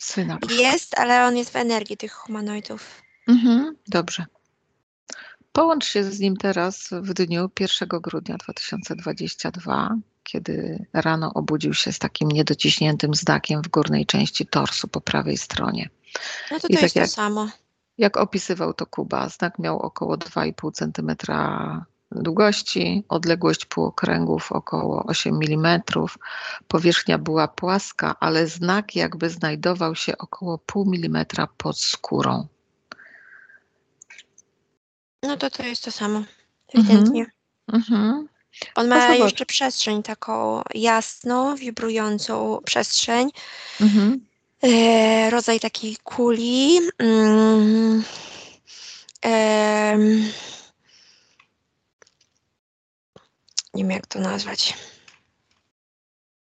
S1: Syna poszukaj.
S2: Jest, ale on jest w energii tych humanoidów.
S1: Mhm. Dobrze. Połącz się z nim teraz w dniu 1 grudnia 2022, kiedy rano obudził się z takim niedociśniętym znakiem w górnej części torsu po prawej stronie.
S2: No to
S1: I
S2: to
S1: tak
S2: jest
S1: jak-
S2: to samo.
S1: Jak opisywał to Kuba, znak miał około 2,5 cm długości, odległość półokręgów około 8 mm, powierzchnia była płaska, ale znak jakby znajdował się około pół milimetra pod skórą.
S2: No to to jest to samo.
S1: Mhm.
S2: Ewidentnie.
S1: Mhm.
S2: On ma jeszcze przestrzeń taką jasną, wibrującą przestrzeń.
S1: Mhm.
S2: E, rodzaj takiej kuli. Mm, em, nie wiem jak to nazwać.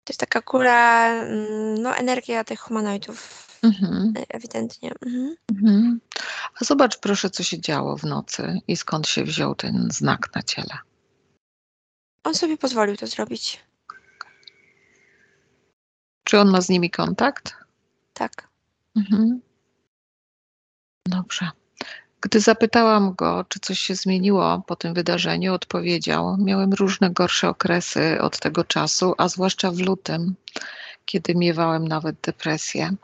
S2: To jest taka kula, mm, no energia tych humanoidów,
S1: Mhm.
S2: e, ewidentnie. Mhm.
S1: Mhm. A zobacz proszę, co się działo w nocy i skąd się wziął ten znak na ciele.
S2: On sobie pozwolił to zrobić.
S1: Czy on ma z nimi kontakt?
S2: Tak.
S1: Mhm. Dobrze. Gdy zapytałam go, czy coś się zmieniło po tym wydarzeniu, odpowiedział: Miałem różne gorsze okresy od tego czasu, a zwłaszcza w lutym, kiedy miewałem nawet depresję.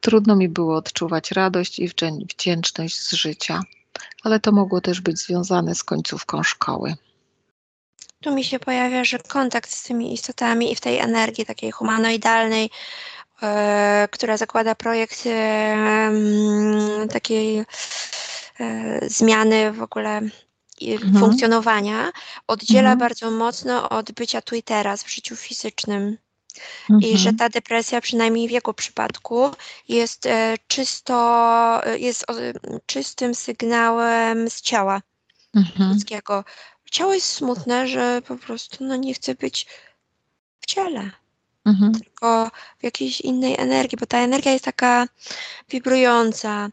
S1: Trudno mi było odczuwać radość i wdzię- wdzięczność z życia, ale to mogło też być związane z końcówką szkoły.
S2: Tu mi się pojawia, że kontakt z tymi istotami i w tej energii takiej humanoidalnej, e, która zakłada projekt e, takiej e, zmiany w ogóle mhm. funkcjonowania, oddziela mhm. bardzo mocno od bycia tu i teraz w życiu fizycznym. Mhm. I że ta depresja, przynajmniej w jego przypadku, jest czysto, jest czystym sygnałem z ciała mhm. ludzkiego. Ciało jest smutne, że po prostu no, nie chce być w ciele, mhm. tylko w jakiejś innej energii, bo ta energia jest taka wibrująca.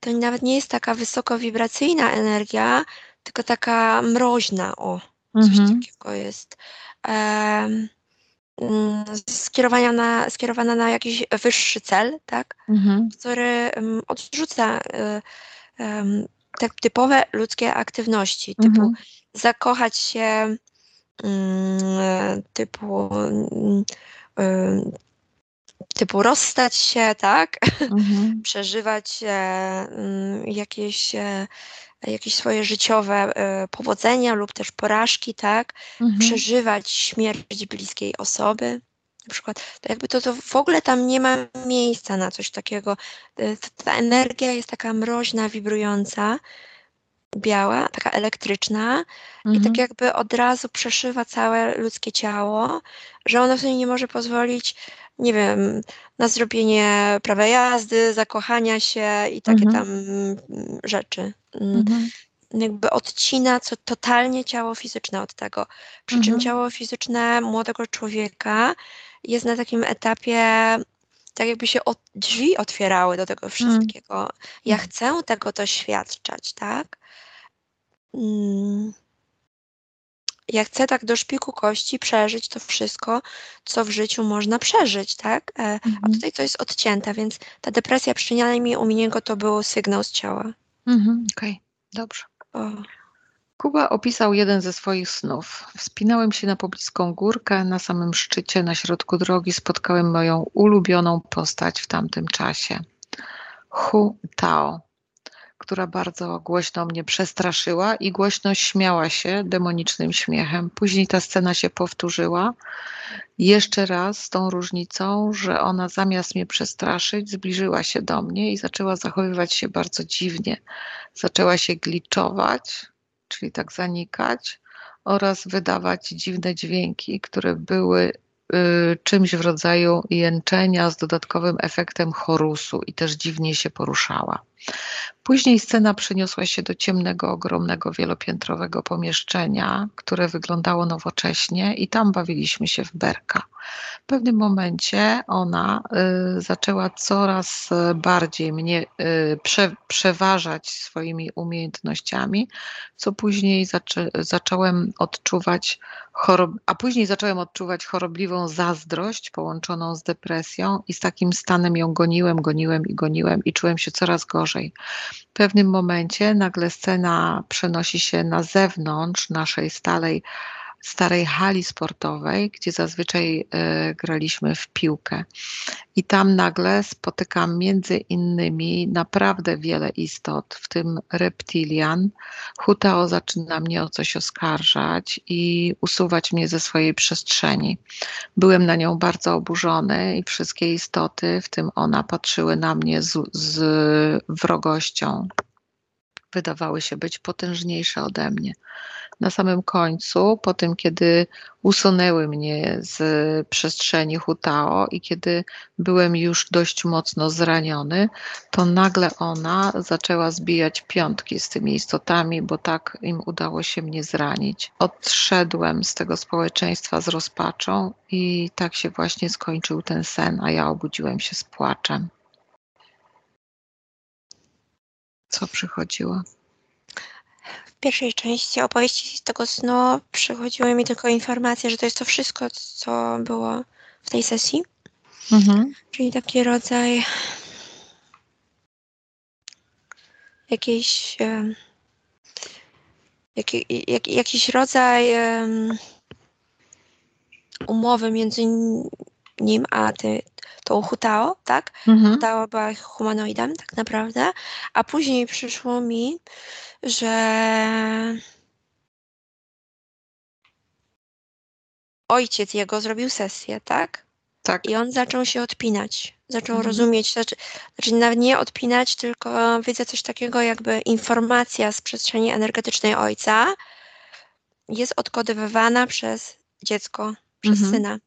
S2: To nawet nie jest taka wysokowibracyjna energia, tylko taka mroźna, o, coś mhm. takiego jest. Um, skierowania na, skierowana na jakiś wyższy cel, tak? Mhm. który um, odrzuca um, te typowe ludzkie aktywności, typu mhm. zakochać się, um, typu, typu rozstać się, tak? Mhm. Przeżywać jakieś e, jakieś swoje życiowe e, powodzenia lub też porażki, tak? Mhm. Przeżywać śmierć bliskiej osoby. Na przykład, to jakby to, to w ogóle tam nie ma miejsca na coś takiego. E, ta energia jest taka mroźna, wibrująca, biała, taka elektryczna mhm. i tak mhm. jakby od razu przeszywa całe ludzkie ciało, że ono sobie nie może pozwolić, nie wiem, na zrobienie prawej jazdy, zakochania się i takie mhm. tam rzeczy. Mm, mhm. Jakby odcina co totalnie ciało fizyczne od tego. Przy czym mhm. ciało fizyczne młodego człowieka jest na takim etapie, tak jakby się od, drzwi otwierały do tego wszystkiego. Mhm. Ja chcę tego doświadczać, tak? Mm. Ja chcę tak do szpiku kości przeżyć to wszystko, co w życiu można przeżyć, tak? E, mhm. A tutaj to jest odcięte, więc ta depresja przynajmniej u mnie to był sygnał z ciała.
S1: Mhm, Okej, okay. dobrze. O. Kuba opisał jeden ze swoich snów. Wspinałem się na pobliską górkę, na samym szczycie, na środku drogi spotkałem moją ulubioną postać w tamtym czasie. Hu Tao, która bardzo głośno mnie przestraszyła i głośno śmiała się demonicznym śmiechem. Później ta scena się powtórzyła jeszcze raz z tą różnicą, że ona zamiast mnie przestraszyć, zbliżyła się do mnie i zaczęła zachowywać się bardzo dziwnie. Zaczęła się gliczować, czyli tak zanikać oraz wydawać dziwne dźwięki, które były Y, czymś w rodzaju jęczenia z dodatkowym efektem chorusu i też dziwnie się poruszała. Później scena przeniosła się do ciemnego, ogromnego, wielopiętrowego pomieszczenia, które wyglądało nowocześnie i tam bawiliśmy się w berka. W pewnym momencie ona y, zaczęła coraz bardziej mnie y, prze, przeważać swoimi umiejętnościami, co później zaczę, zacząłem odczuwać chorob, a później zacząłem odczuwać chorobliwą zazdrość połączoną z depresją i z takim stanem ją goniłem, goniłem i goniłem i czułem się coraz gorzej. W pewnym momencie nagle scena przenosi się na zewnątrz naszej stałej starej hali sportowej, gdzie zazwyczaj e, graliśmy w piłkę. I tam nagle spotykam między innymi naprawdę wiele istot, w tym reptilian. Hutao zaczyna mnie o coś oskarżać i usuwać mnie ze swojej przestrzeni. Byłem na nią bardzo oburzony i wszystkie istoty, w tym ona, patrzyły na mnie z, z wrogością. Wydawały się być potężniejsze ode mnie na samym końcu, po tym, kiedy usunęły mnie z przestrzeni Hutao i kiedy byłem już dość mocno zraniony, to nagle ona zaczęła zbijać piątki z tymi istotami, bo tak im udało się mnie zranić. Odszedłem z tego społeczeństwa z rozpaczą i tak się właśnie skończył ten sen, a ja obudziłem się z płaczem. Co przychodziło?
S2: Pierwszej części opowieści z tego snu przychodziły mi tylko informacje, że to jest to wszystko, co było w tej sesji. Mhm. Czyli taki rodzaj jakiejś jak, jak, jakiś rodzaj um, umowy między nim a ty, tą Hutao, tak? Mhm. Hutao była humanoidem tak naprawdę, a później przyszło mi, że ojciec jego zrobił sesję, tak?
S1: Tak.
S2: I on zaczął się odpinać. Zaczął
S1: Mhm.
S2: rozumieć, znaczy, znaczy nawet nie odpinać, tylko widzę coś takiego, jakby informacja z przestrzeni energetycznej ojca jest odkodowywana przez dziecko, przez
S1: Mhm.
S2: syna.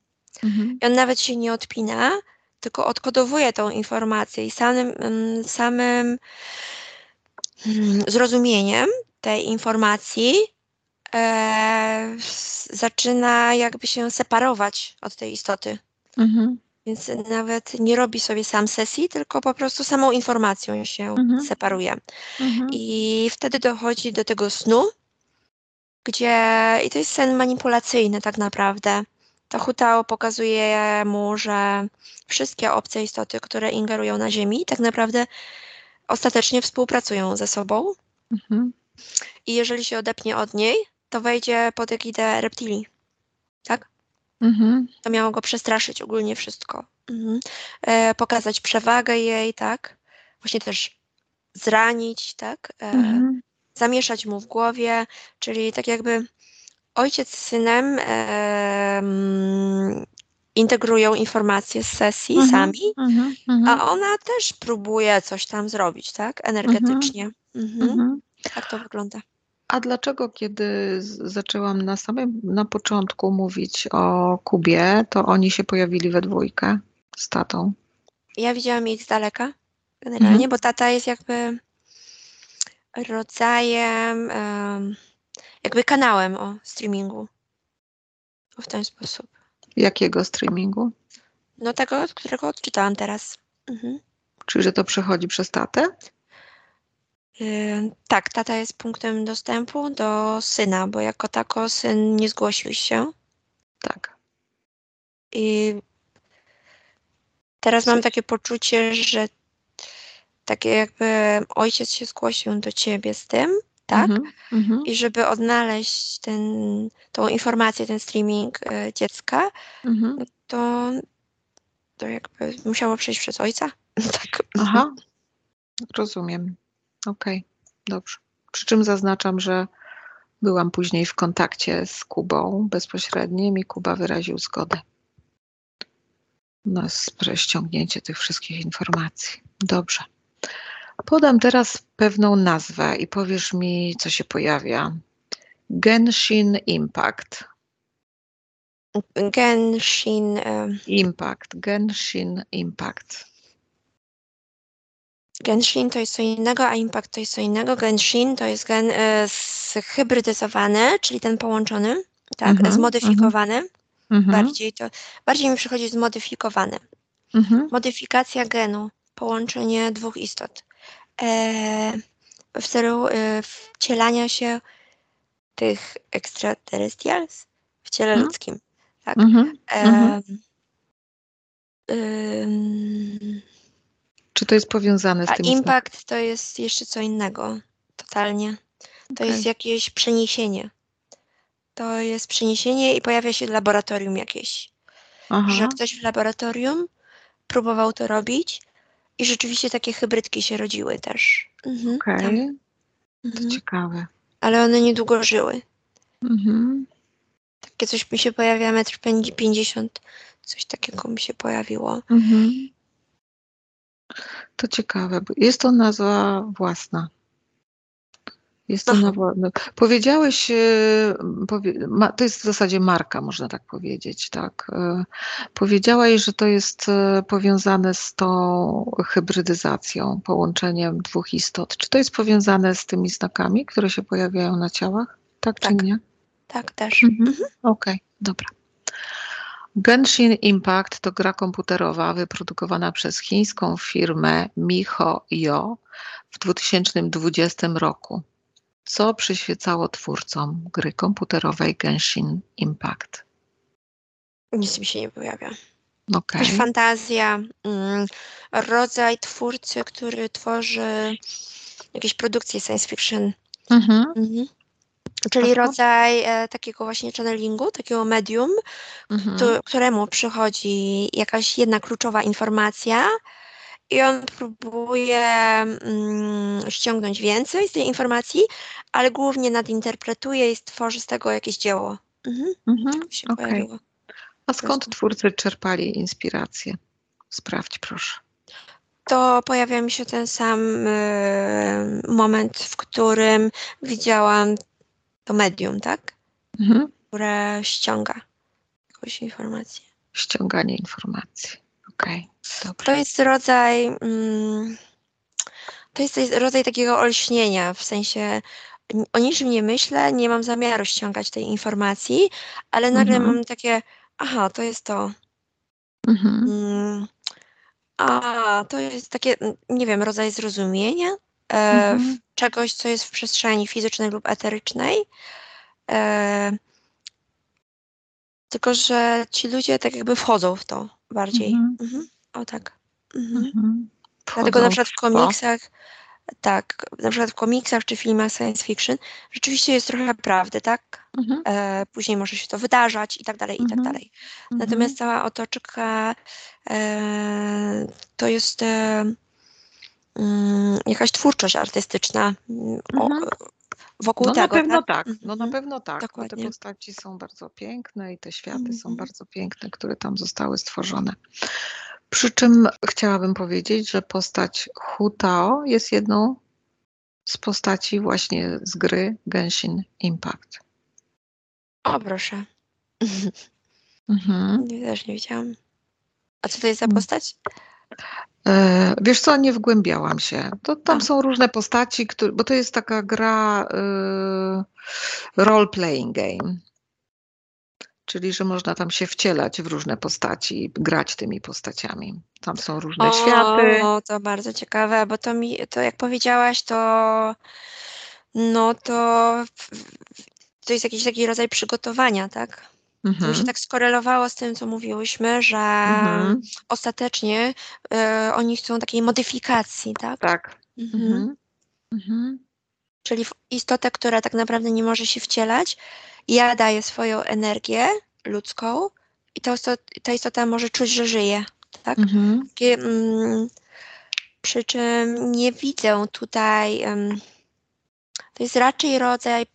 S1: Mhm.
S2: I on nawet się nie odpina, tylko odkodowuje tą informację i samym, mm, samym mm, zrozumieniem tej informacji e, zaczyna jakby się separować od tej istoty.
S1: Mhm.
S2: Więc nawet nie robi sobie sam sesji, tylko po prostu samą informacją się
S1: Mhm.
S2: separuje.
S1: Mhm.
S2: I wtedy dochodzi do tego snu, gdzie i to jest sen manipulacyjny tak naprawdę. To Hutao pokazuje mu, że wszystkie obce istoty, które ingerują na Ziemi, tak naprawdę ostatecznie współpracują ze sobą.
S1: Mhm.
S2: I jeżeli się odepnie od niej, to wejdzie pod egidę reptilii. Tak?
S1: Mhm.
S2: To miało go przestraszyć ogólnie wszystko. Mhm. E, pokazać przewagę jej, tak? Właśnie też zranić, tak? E,
S1: Mhm.
S2: zamieszać mu w głowie, czyli tak jakby ojciec z synem em, integrują informacje z sesji
S1: Mhm.
S2: sami,
S1: Mhm. Mhm.
S2: a ona też próbuje coś tam zrobić, tak? Energetycznie. Mhm.
S1: Mhm.
S2: Tak to wygląda.
S1: A dlaczego, kiedy zaczęłam na samym na początku mówić o Kubie, to oni się pojawili we dwójkę z tatą?
S2: Ja widziałam ich z daleka, generalnie,
S1: Mhm.
S2: bo tata jest jakby rodzajem, em, jakby kanałem o streamingu. W ten sposób.
S1: Jakiego streamingu?
S2: No tego, którego odczytałam teraz. Mhm.
S1: Czyli, że to przechodzi przez tatę?
S2: Ym, Tak, tata jest punktem dostępu do syna, bo jako tako syn nie zgłosił się.
S1: Tak.
S2: I teraz mam takie poczucie, że takie jakby ojciec się zgłosił do ciebie z tym, tak?
S1: Mhm. Mhm.
S2: I żeby odnaleźć ten, tą informację, ten streaming e, dziecka,
S1: Mhm.
S2: to, to jakby musiało przejść przez ojca. tak.
S1: Aha, rozumiem. Okej, dobrze. Przy czym zaznaczam, że byłam później w kontakcie z Kubą bezpośrednim i Kuba wyraził zgodę na ściągnięcie tych wszystkich informacji. Dobrze. Podam teraz pewną nazwę i powiesz mi, co się pojawia. Genshin Impact.
S2: Genshin, e,
S1: Impact. Genshin Impact.
S2: Genshin to jest co innego, a Impact to jest co innego. Genshin to jest gen e, zhybrydyzowany, czyli ten połączony, tak,
S1: Mhm,
S2: zmodyfikowany.
S1: Mhm.
S2: Bardziej to, bardziej mi przychodzi zmodyfikowany.
S1: Mhm.
S2: Modyfikacja genu, połączenie dwóch istot. E, w celu e, wcielania się tych extraterrestrials w ciele
S1: Mhm.
S2: ludzkim. Tak.
S1: Mhm.
S2: E,
S1: Mhm. Czy to jest powiązane z tym?
S2: impact to jest jeszcze co innego, totalnie. To
S1: Okej.
S2: jest jakieś przeniesienie. To jest przeniesienie i pojawia się laboratorium jakieś.
S1: Aha.
S2: Że ktoś w laboratorium próbował to robić i rzeczywiście takie hybrydki się rodziły też. Mhm,
S1: Okej,
S2: tam.
S1: to
S2: Mhm.
S1: ciekawe.
S2: Ale one niedługo żyły.
S1: Mhm.
S2: Takie coś mi się pojawia, metr pięć- 50, coś takiego mi się pojawiło.
S1: Mhm. To ciekawe, bo jest to nazwa własna. Jest to nazwa. no, Powiedziałeś, powie, ma, to jest w zasadzie marka, można tak powiedzieć, tak. E, Powiedziałaś, że to jest e, powiązane z tą hybrydyzacją, połączeniem dwóch istot. Czy to jest powiązane z tymi znakami, które się pojawiają na ciałach? Tak,
S2: Tak.
S1: czy nie?
S2: Tak też.
S1: Mhm. Okej, dobra. Genshin Impact to gra komputerowa wyprodukowana przez chińską firmę MiHoYo w 2020 roku. Co przyświecało twórcom gry komputerowej Genshin Impact?
S2: Nic mi się nie pojawia.
S1: Okej.
S2: Jakaś fantazja, mm, rodzaj twórcy, który tworzy jakieś produkcje science fiction.
S1: Mhm.
S2: Mhm. Czyli rodzaj e, takiego właśnie channelingu, takiego medium,
S1: Mhm.
S2: tu, któremu przychodzi jakaś jedna kluczowa informacja i on próbuje mm, ściągnąć więcej z tej informacji, ale głównie nadinterpretuje i stworzy z tego jakieś dzieło. Mhm.
S1: Mhm.
S2: Tak pojawiło.
S1: A skąd twórcy czerpali inspirację? Sprawdź proszę.
S2: To pojawia mi się ten sam y, moment, w którym widziałam to medium, tak?
S1: Mhm.
S2: Które ściąga jakąś informację.
S1: Ściąganie informacji. Okej, okay.
S2: To jest rodzaj. Mm, to jest rodzaj takiego olśnienia, w sensie o niczym nie myślę, nie mam zamiaru ściągać tej informacji, ale nagle
S1: Mhm.
S2: mam takie, aha, to jest to.
S1: Mhm.
S2: Mm, a, to jest takie, nie wiem, rodzaj zrozumienia e,
S1: Mhm.
S2: czegoś, co jest w przestrzeni fizycznej lub eterycznej. E, tylko, że ci ludzie tak jakby wchodzą w to bardziej.
S1: Mhm.
S2: Mhm. O tak. Mhm.
S1: Mhm.
S2: Dlatego na przykład w komiksach, tak, na przykład w komiksach czy filmach science fiction rzeczywiście jest trochę prawdy, tak?
S1: Mhm.
S2: E, później może się to wydarzać i tak dalej, i tak
S1: Mhm.
S2: dalej. Natomiast cała otoczka e, to jest e, mm, jakaś twórczość artystyczna o. wokół
S1: No na
S2: tego,
S1: pewno
S2: tak?
S1: tak, no na
S2: Mhm.
S1: pewno tak, bo te
S2: Dokładnie.
S1: postaci są bardzo piękne i te światy są
S2: Mhm.
S1: bardzo piękne, które tam zostały stworzone. Przy czym chciałabym powiedzieć, że postać Hu Tao jest jedną z postaci właśnie z gry Genshin Impact.
S2: O, proszę.
S1: Mhm.
S2: Nie, Też nie wiedziałam. A co to jest za
S1: Mm.
S2: postać?
S1: E, Wiesz co, nie wgłębiałam się. To, tam są różne postaci, które, bo to jest taka gra y, role-playing game. Czyli, że można tam się wcielać w różne postaci i grać tymi postaciami. Tam są różne światy.
S2: O, to bardzo ciekawe, bo to mi, to jak powiedziałaś, to no to to jest jakiś taki rodzaj przygotowania, tak? To mi się
S1: Mhm.
S2: tak skorelowało z tym, co mówiłyśmy, że
S1: Mhm.
S2: ostatecznie e, oni chcą takiej modyfikacji, tak?
S1: Tak.
S2: Mhm.
S1: Mhm. Mhm.
S2: Czyli w istotę, która tak naprawdę nie może się wcielać, ja daję swoją energię ludzką i ta, istot, ta istota może czuć, że żyje, tak?
S1: Mhm.
S2: Takie, mm, przy czym nie widzę tutaj. em, to jest raczej rodzaj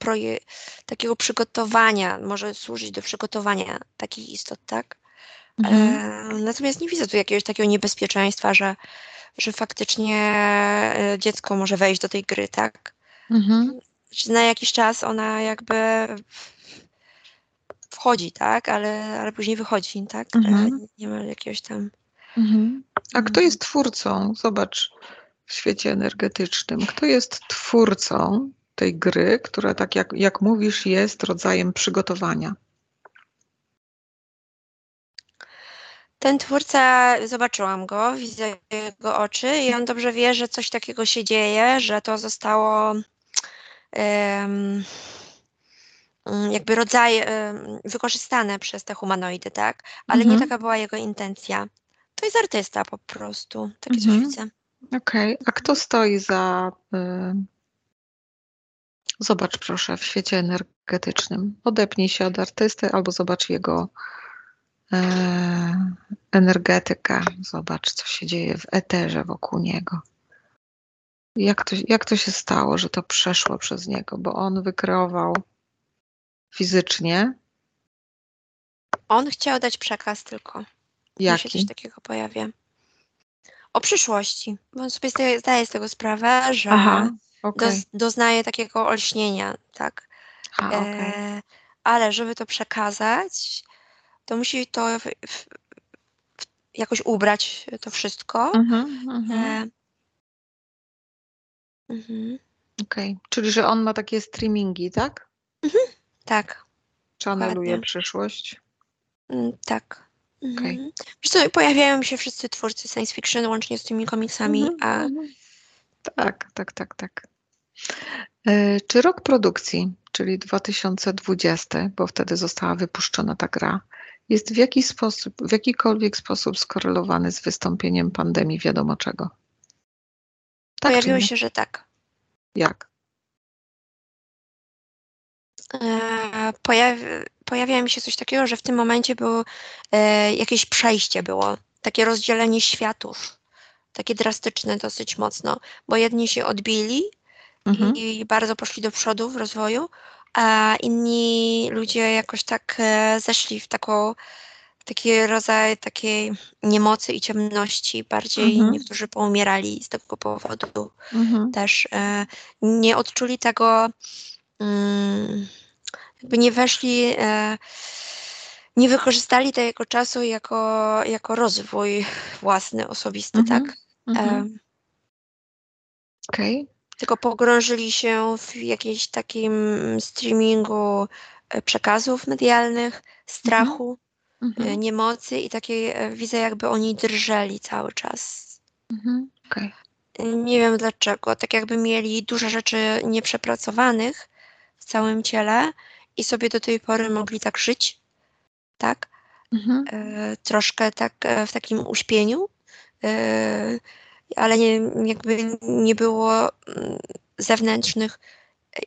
S2: takiego przygotowania, może służyć do przygotowania takich istot, tak?
S1: Mhm.
S2: E, natomiast nie widzę tu jakiegoś takiego niebezpieczeństwa, że, że faktycznie e, dziecko może wejść do tej gry, tak?
S1: Mhm.
S2: Znaczy, na jakiś czas ona jakby wchodzi, tak? Ale, ale później wychodzi, tak? E,
S1: Mhm.
S2: nie ma jakiegoś tam.
S1: Mhm. A kto
S2: Mhm.
S1: jest twórcą? Zobacz w świecie energetycznym. Kto jest twórcą tej gry, która, tak jak, jak mówisz, jest rodzajem przygotowania?
S2: Ten twórca, zobaczyłam go, widzę jego oczy i on dobrze wie, że coś takiego się dzieje, że to zostało mm, jakby rodzaj em, wykorzystane przez te humanoidy, tak? Ale nie
S1: Mhm.
S2: taka była jego intencja. To jest artysta po prostu, takie coś
S1: Mhm.
S2: widzę.
S1: Okej, a kto stoi za. Y... Zobacz proszę w świecie energetycznym. Odepnij się od artysty albo zobacz jego e, energetykę. Zobacz, co się dzieje w eterze wokół niego. Jak to, jak to się stało, że to przeszło przez niego? Bo on wykreował fizycznie.
S2: On chciał dać przekaz tylko. Mi się coś
S1: Jaki?
S2: takiego pojawia. O przyszłości, bo on sobie zdaje, zdaje z tego sprawę, że
S1: Aha,
S2: doz, doznaje takiego olśnienia, tak?
S1: A, okej.
S2: E, ale żeby to przekazać, to musi to w, w, jakoś ubrać to wszystko.
S1: Mhm, mhm.
S2: E, mhm,
S1: Okej. Czyli, że on ma takie streamingi, tak?
S2: tak,
S1: Czaneluje
S2: Dokładnie.
S1: przyszłość.
S2: mm, tak. Mhm. Wiesz co, pojawiają się wszyscy twórcy science fiction, łącznie z tymi komiksami,
S1: Mhm,
S2: a
S1: mhm. Tak, tak, tak, tak. E, Czy rok produkcji, czyli 2020, bo wtedy została wypuszczona ta gra, jest w jakiś sposób, w jakikolwiek sposób skorelowany z wystąpieniem pandemii wiadomo czego? Tak
S2: pojawiło się, że tak.
S1: Jak?
S2: E, pojawi, pojawia mi się coś takiego, że w tym momencie było e, jakieś przejście było, takie rozdzielenie światów, takie drastyczne dosyć mocno, bo jedni się odbili
S1: Mhm.
S2: i bardzo poszli do przodu w rozwoju, a inni ludzie jakoś tak e, zeszli w taką taki rodzaj takiej niemocy i ciemności. Bardziej
S1: Mhm.
S2: niektórzy poumierali z tego powodu.
S1: Mhm.
S2: Też e, nie odczuli tego, mm, jakby nie weszli, e, nie wykorzystali tego czasu jako, jako rozwój własny, osobisty,
S1: Mhm.
S2: tak?
S1: Mhm.
S2: E,
S1: Okej.
S2: Tylko pogrążyli się w jakimś takim streamingu e, przekazów medialnych, strachu, e,
S1: Mhm.
S2: niemocy i takiej e, widzę, jakby oni drżeli cały czas.
S1: Mhm. Okej.
S2: Nie wiem dlaczego, tak jakby mieli dużo rzeczy nieprzepracowanych w całym ciele i sobie do tej pory mogli tak żyć, tak?
S1: Mhm.
S2: E, troszkę tak e, w takim uśpieniu, e, ale nie, jakby nie było mm, zewnętrznych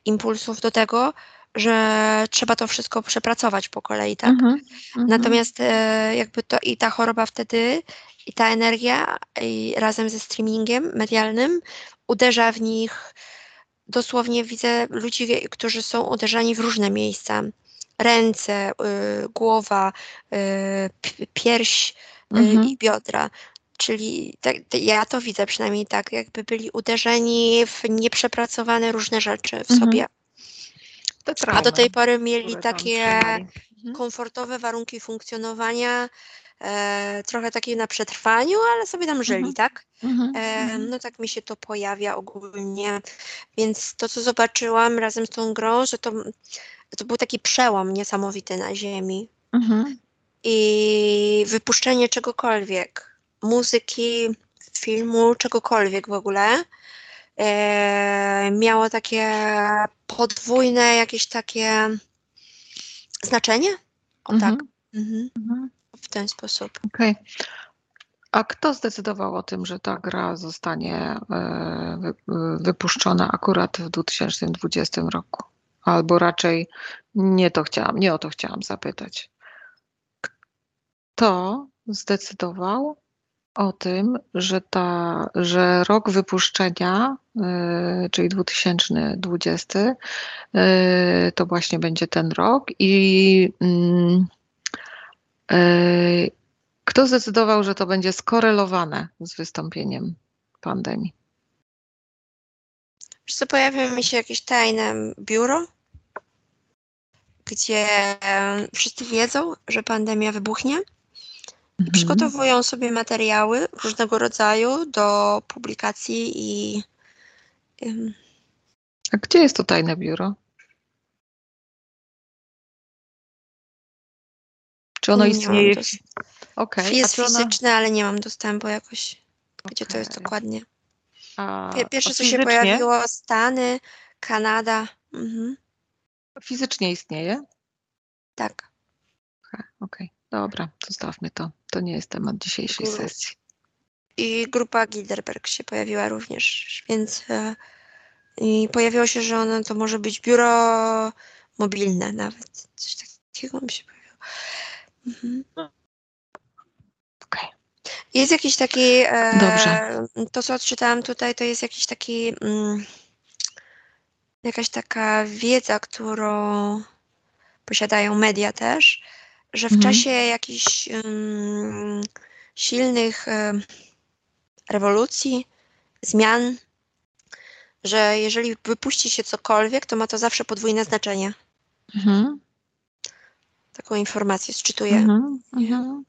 S2: impulsów do tego, że trzeba to wszystko przepracować po kolei, tak?
S1: Mhm. Mhm.
S2: Natomiast e, jakby to i ta choroba wtedy, i ta energia, i razem ze streamingiem medialnym uderza w nich. Dosłownie widzę ludzi, którzy są uderzani w różne miejsca. Ręce, y, głowa, y, pierś y,
S1: Mhm.
S2: i biodra. Czyli tak, ja to widzę przynajmniej tak, jakby byli uderzeni w nieprzepracowane różne rzeczy w
S1: Mhm.
S2: sobie. A do tej pory mieli takie.
S1: Mhm.
S2: komfortowe warunki funkcjonowania, e, trochę takie na przetrwaniu, ale sobie tam żyli,
S1: Mhm.
S2: tak?
S1: Mhm.
S2: E,
S1: Mhm.
S2: no tak mi się to pojawia ogólnie. Więc to, co zobaczyłam razem z tą grą, że to, to był taki przełom niesamowity na Ziemi.
S1: Mhm.
S2: I wypuszczenie czegokolwiek, muzyki, filmu, czegokolwiek w ogóle, e, miało takie podwójne jakieś takie znaczenie. O tak.
S1: Mhm.
S2: Mhm.
S1: Mhm.
S2: W ten sposób.
S1: Okej. A kto zdecydował o tym, że ta gra zostanie wy- e, wypuszczona akurat w 2020 roku? Albo raczej nie to chciałam, nie o to chciałam zapytać. Kto zdecydował o tym, że, ta, że rok wypuszczenia, e, czyli 2020, e, to właśnie będzie ten rok i e, kto zdecydował, że to będzie skorelowane z wystąpieniem pandemii?
S2: Wiesz co, pojawia mi się jakieś tajne biuro, gdzie wszyscy wiedzą, że pandemia wybuchnie i przygotowują sobie materiały różnego rodzaju do publikacji i ym,
S1: A gdzie jest to tajne biuro? Czy ono
S2: Nie
S1: istnieje?
S2: dos-
S1: Okej.
S2: jest
S1: ona-
S2: fizyczne, ale nie mam dostępu jakoś, gdzie to jest dokładnie.
S1: A,
S2: Pie- Pierwsze, co się pojawiło, Stany, Kanada. Mhm,
S1: Fizycznie istnieje?
S2: tak.
S1: Okej, Okej, dobra, zostawmy to. To nie jest temat dzisiejszej
S2: Gru-
S1: sesji.
S2: I grupa Gilderberg się pojawiła również, więc e, i pojawiło się, że ono to może być biuro mobilne nawet. Coś takiego mi się pojawiło. Mhm.
S1: Okej.
S2: Jest jakiś taki, e,
S1: Dobrze.
S2: to co odczytałam tutaj, to jest jakiś taki, mm, jakaś taka wiedza, którą posiadają media też, że w
S1: Mhm.
S2: czasie jakichś mm, silnych em, rewolucji, zmian, że jeżeli wypuści się cokolwiek, to ma to zawsze podwójne znaczenie.
S1: Mhm.
S2: Taką informację sczytuję.
S1: Mhm. Mhm.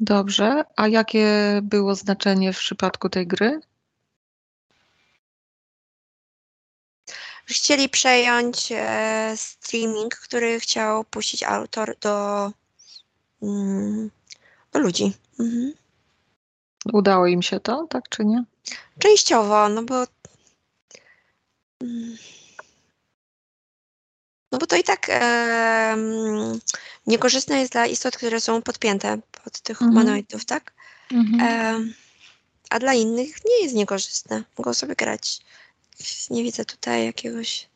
S1: Dobrze, a jakie było znaczenie w przypadku tej gry?
S2: Chcieli przejąć e, streaming, który chciał puścić autor do, mm, do ludzi. Mhm.
S1: Udało im się to, tak czy nie?
S2: Częściowo, no bo. mm, No bo to i tak em, niekorzystne jest dla istot, które są podpięte pod tych
S1: Mhm.
S2: humanoidów, tak? Em, a dla innych nie jest niekorzystne. Mogą sobie grać. Nie widzę tutaj jakiegoś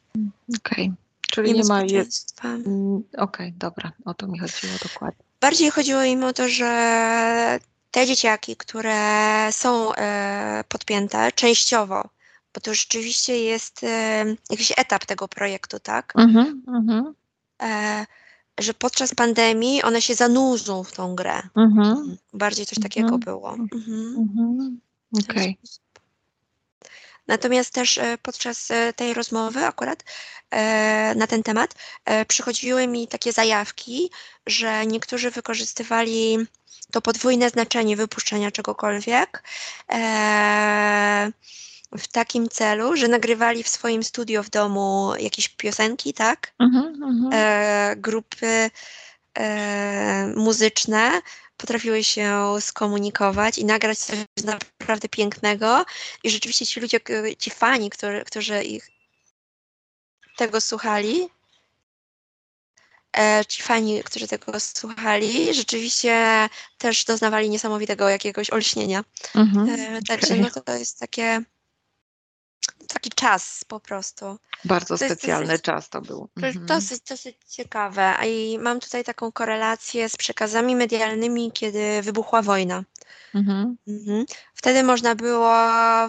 S1: Okej, czyli nie ma. Je... Mm, Okej, dobra, o to mi chodziło dokładnie.
S2: Bardziej chodziło im o to, że te dzieciaki, które są e, podpięte częściowo, bo to rzeczywiście jest e, jakiś etap tego projektu, tak?
S1: Mhm. Mhm.
S2: E, że podczas pandemii one się zanurzą w tą grę.
S1: Mhm.
S2: Bardziej coś takiego
S1: Mhm.
S2: było. Mhm.
S1: Mhm. Okej.
S2: sposób. Natomiast też e, podczas e, tej rozmowy akurat e, na ten temat przychodziły mi takie zajawki, że niektórzy wykorzystywali to podwójne znaczenie wypuszczenia czegokolwiek w takim celu, że nagrywali w swoim studio w domu jakieś piosenki, tak?
S1: Mhm. Mhm.
S2: e, grupy e, muzyczne potrafiły się skomunikować i nagrać coś naprawdę pięknego. I rzeczywiście ci ludzie, ci fani, którzy, którzy ich tego słuchali, e, ci fani, którzy tego słuchali, rzeczywiście też doznawali niesamowitego jakiegoś olśnienia.
S1: Mhm.
S2: E, także
S1: Okej.
S2: no to jest takie taki czas po prostu.
S1: Bardzo
S2: to
S1: specjalny
S2: dosyć-
S1: czas to był. Mhm.
S2: dosyć, dosyć ciekawe. A I mam tutaj taką korelację z przekazami medialnymi, kiedy wybuchła wojna.
S1: Mhm.
S2: Mhm. Wtedy można było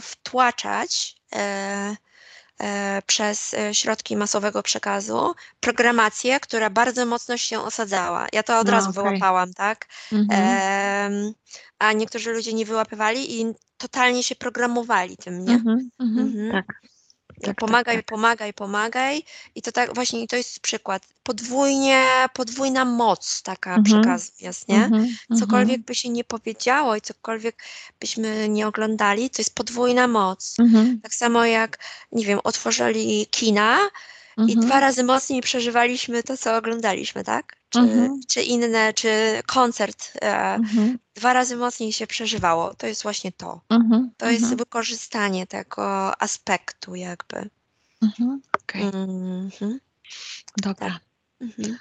S2: wtłaczać e, przez e, środki masowego przekazu programację, która bardzo mocno się osadzała. Ja to od
S1: No,
S2: razu
S1: okej.
S2: wyłapałam, tak?
S1: Mhm.
S2: A niektórzy ludzie nie wyłapywali i totalnie się programowali tym, nie?
S1: Mhm. Mhm. Tak. Tak,
S2: pomagaj,
S1: tak.
S2: pomagaj, pomagaj. I to tak właśnie, to jest przykład. Podwójnie, podwójna moc taka
S1: Mhm.
S2: przekazu jest, nie?
S1: Mhm.
S2: Cokolwiek by się nie powiedziało i cokolwiek byśmy nie oglądali, to jest podwójna moc.
S1: Mhm.
S2: Tak samo jak, nie wiem, otworzyli kina i
S1: Mhm.
S2: dwa razy mocniej przeżywaliśmy to, co oglądaliśmy, tak? Czy,
S1: Mhm.
S2: czy inne, czy koncert. E,
S1: Mhm.
S2: dwa razy mocniej się przeżywało. To jest właśnie to.
S1: Mhm.
S2: To jest wykorzystanie tego aspektu jakby.
S1: Mhm. Okej.
S2: Mhm.
S1: Dobra.
S2: Mhm.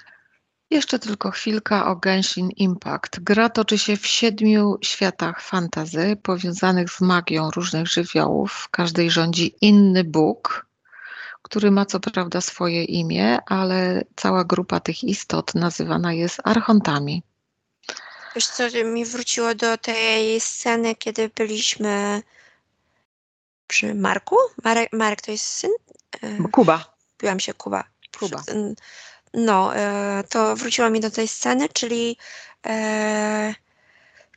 S1: Jeszcze tylko chwilka o Genshin Impact. Gra toczy się w siedmiu światach fantazy powiązanych z magią różnych żywiołów. W każdej rządzi inny Bóg, który ma co prawda swoje imię, ale cała grupa tych istot nazywana jest archontami.
S2: Wiesz co, mi wróciło do tej sceny, kiedy byliśmy przy Marku? Marek, Marek to jest syn? E,
S1: Kuba.
S2: Biłam się Kuba.
S1: Kuba.
S2: No, e, to wróciło mi do tej sceny, czyli e,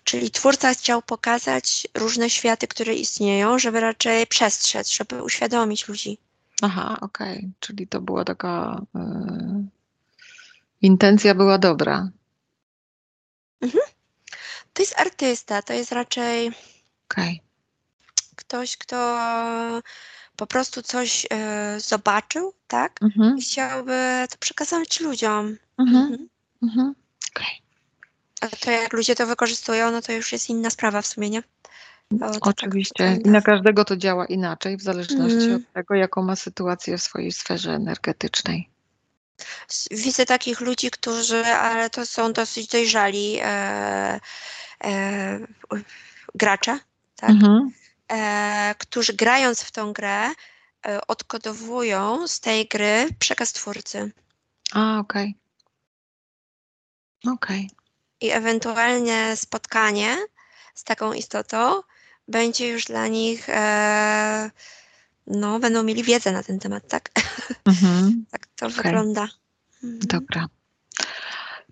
S2: czyli twórca chciał pokazać różne światy, które istnieją, żeby raczej przestrzec, żeby uświadomić ludzi.
S1: Aha, okej. Czyli to była taka. e, intencja była dobra.
S2: To jest artysta, to jest raczej
S1: Okej.
S2: ktoś, kto po prostu coś e, zobaczył, tak?
S1: Mhm.
S2: I chciałby to przekazać ludziom.
S1: Mhm.
S2: Mhm.
S1: Mhm. Okej.
S2: A to jak ludzie to wykorzystują, no to już jest inna sprawa w sumie, nie? Tak
S1: Oczywiście. I na każdego to działa inaczej, w zależności
S2: Mhm.
S1: od tego, jaką ma sytuację w swojej sferze energetycznej.
S2: Widzę takich ludzi, którzy, ale to są dosyć dojrzali e, e, gracze, tak?
S1: Mhm.
S2: E, którzy grając w tą grę e, odkodowują z tej gry przekaz twórcy.
S1: A, okej. Okej.
S2: I ewentualnie spotkanie z taką istotą będzie już dla nich, e, no, będą mieli wiedzę na ten temat, tak?
S1: Mhm.
S2: tak to
S1: Okej.
S2: wygląda. Mhm.
S1: Dobra.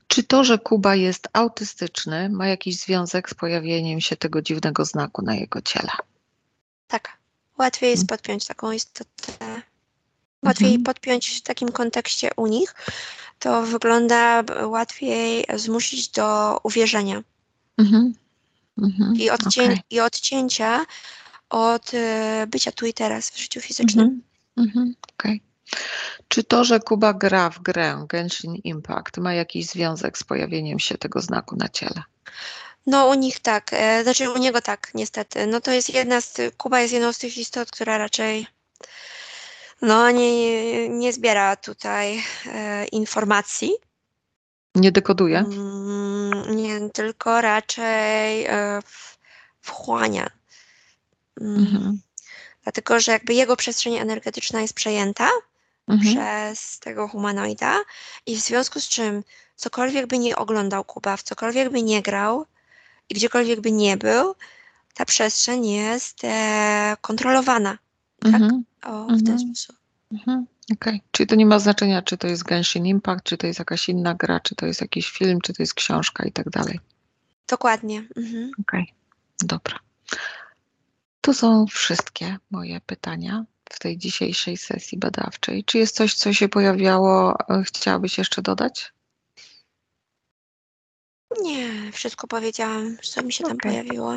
S1: Czy to, że Kuba jest autystyczny, ma jakiś związek z pojawieniem się tego dziwnego znaku na jego ciele?
S2: Tak. Łatwiej jest
S1: Mm.
S2: podpiąć taką istotę. Łatwiej
S1: Mhm.
S2: podpiąć w takim kontekście u nich. To wygląda łatwiej zmusić do uwierzenia
S1: Mhm. Mhm.
S2: i, odcię-
S1: Okej.
S2: i odcięcia od e, bycia tu i teraz w życiu fizycznym.
S1: Mhm. Mhm. Okej. Czy to, że Kuba gra w grę Genshin Impact ma jakiś związek z pojawieniem się tego znaku na ciele?
S2: No u nich tak, e, znaczy u niego tak, niestety. No to jest jedna z Kuba jest jedną z tych istot, która raczej no nie, nie zbiera tutaj e, informacji.
S1: Nie dekoduje?
S2: Mm, nie, tylko raczej e, wchłania. Mm,
S1: Mhm.
S2: Dlatego, że jakby jego przestrzeń energetyczna jest przejęta
S1: Mhm.
S2: przez tego humanoida i w związku z czym cokolwiek by nie oglądał Kuba, w cokolwiek by nie grał i gdziekolwiek by nie był, ta przestrzeń jest e, kontrolowana.
S1: Mhm.
S2: O, w ten
S1: Mhm.
S2: sposób.
S1: Mhm. Okej. Czyli to nie ma znaczenia, czy to jest Genshin Impact, czy to jest jakaś inna gra, czy to jest jakiś film, czy to jest książka i tak dalej.
S2: Dokładnie. Mhm.
S1: Okej, dobra. To są wszystkie moje pytania w tej dzisiejszej sesji badawczej. Czy jest coś, co się pojawiało, e, chciałabyś jeszcze dodać?
S2: Nie, wszystko powiedziałam, co mi się tam
S1: Okej.
S2: pojawiło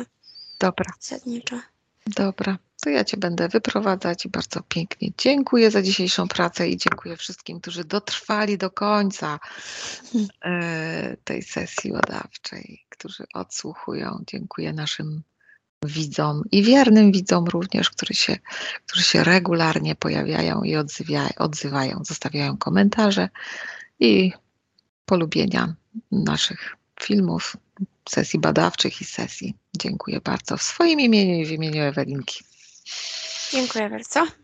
S1: Dobra,
S2: zasadniczo.
S1: dobra. To ja Cię będę wyprowadzać i bardzo pięknie dziękuję za dzisiejszą pracę i dziękuję wszystkim, którzy dotrwali do końca e, tej sesji badawczej, którzy odsłuchują. Dziękuję naszym widzom i wiernym widzom również, którzy się, którzy się regularnie pojawiają i odzywają, zostawiają komentarze i polubienia naszych filmów, sesji badawczych i sesji. Dziękuję bardzo w swoim imieniu i w imieniu Ewelinki.
S2: Dziękuję bardzo.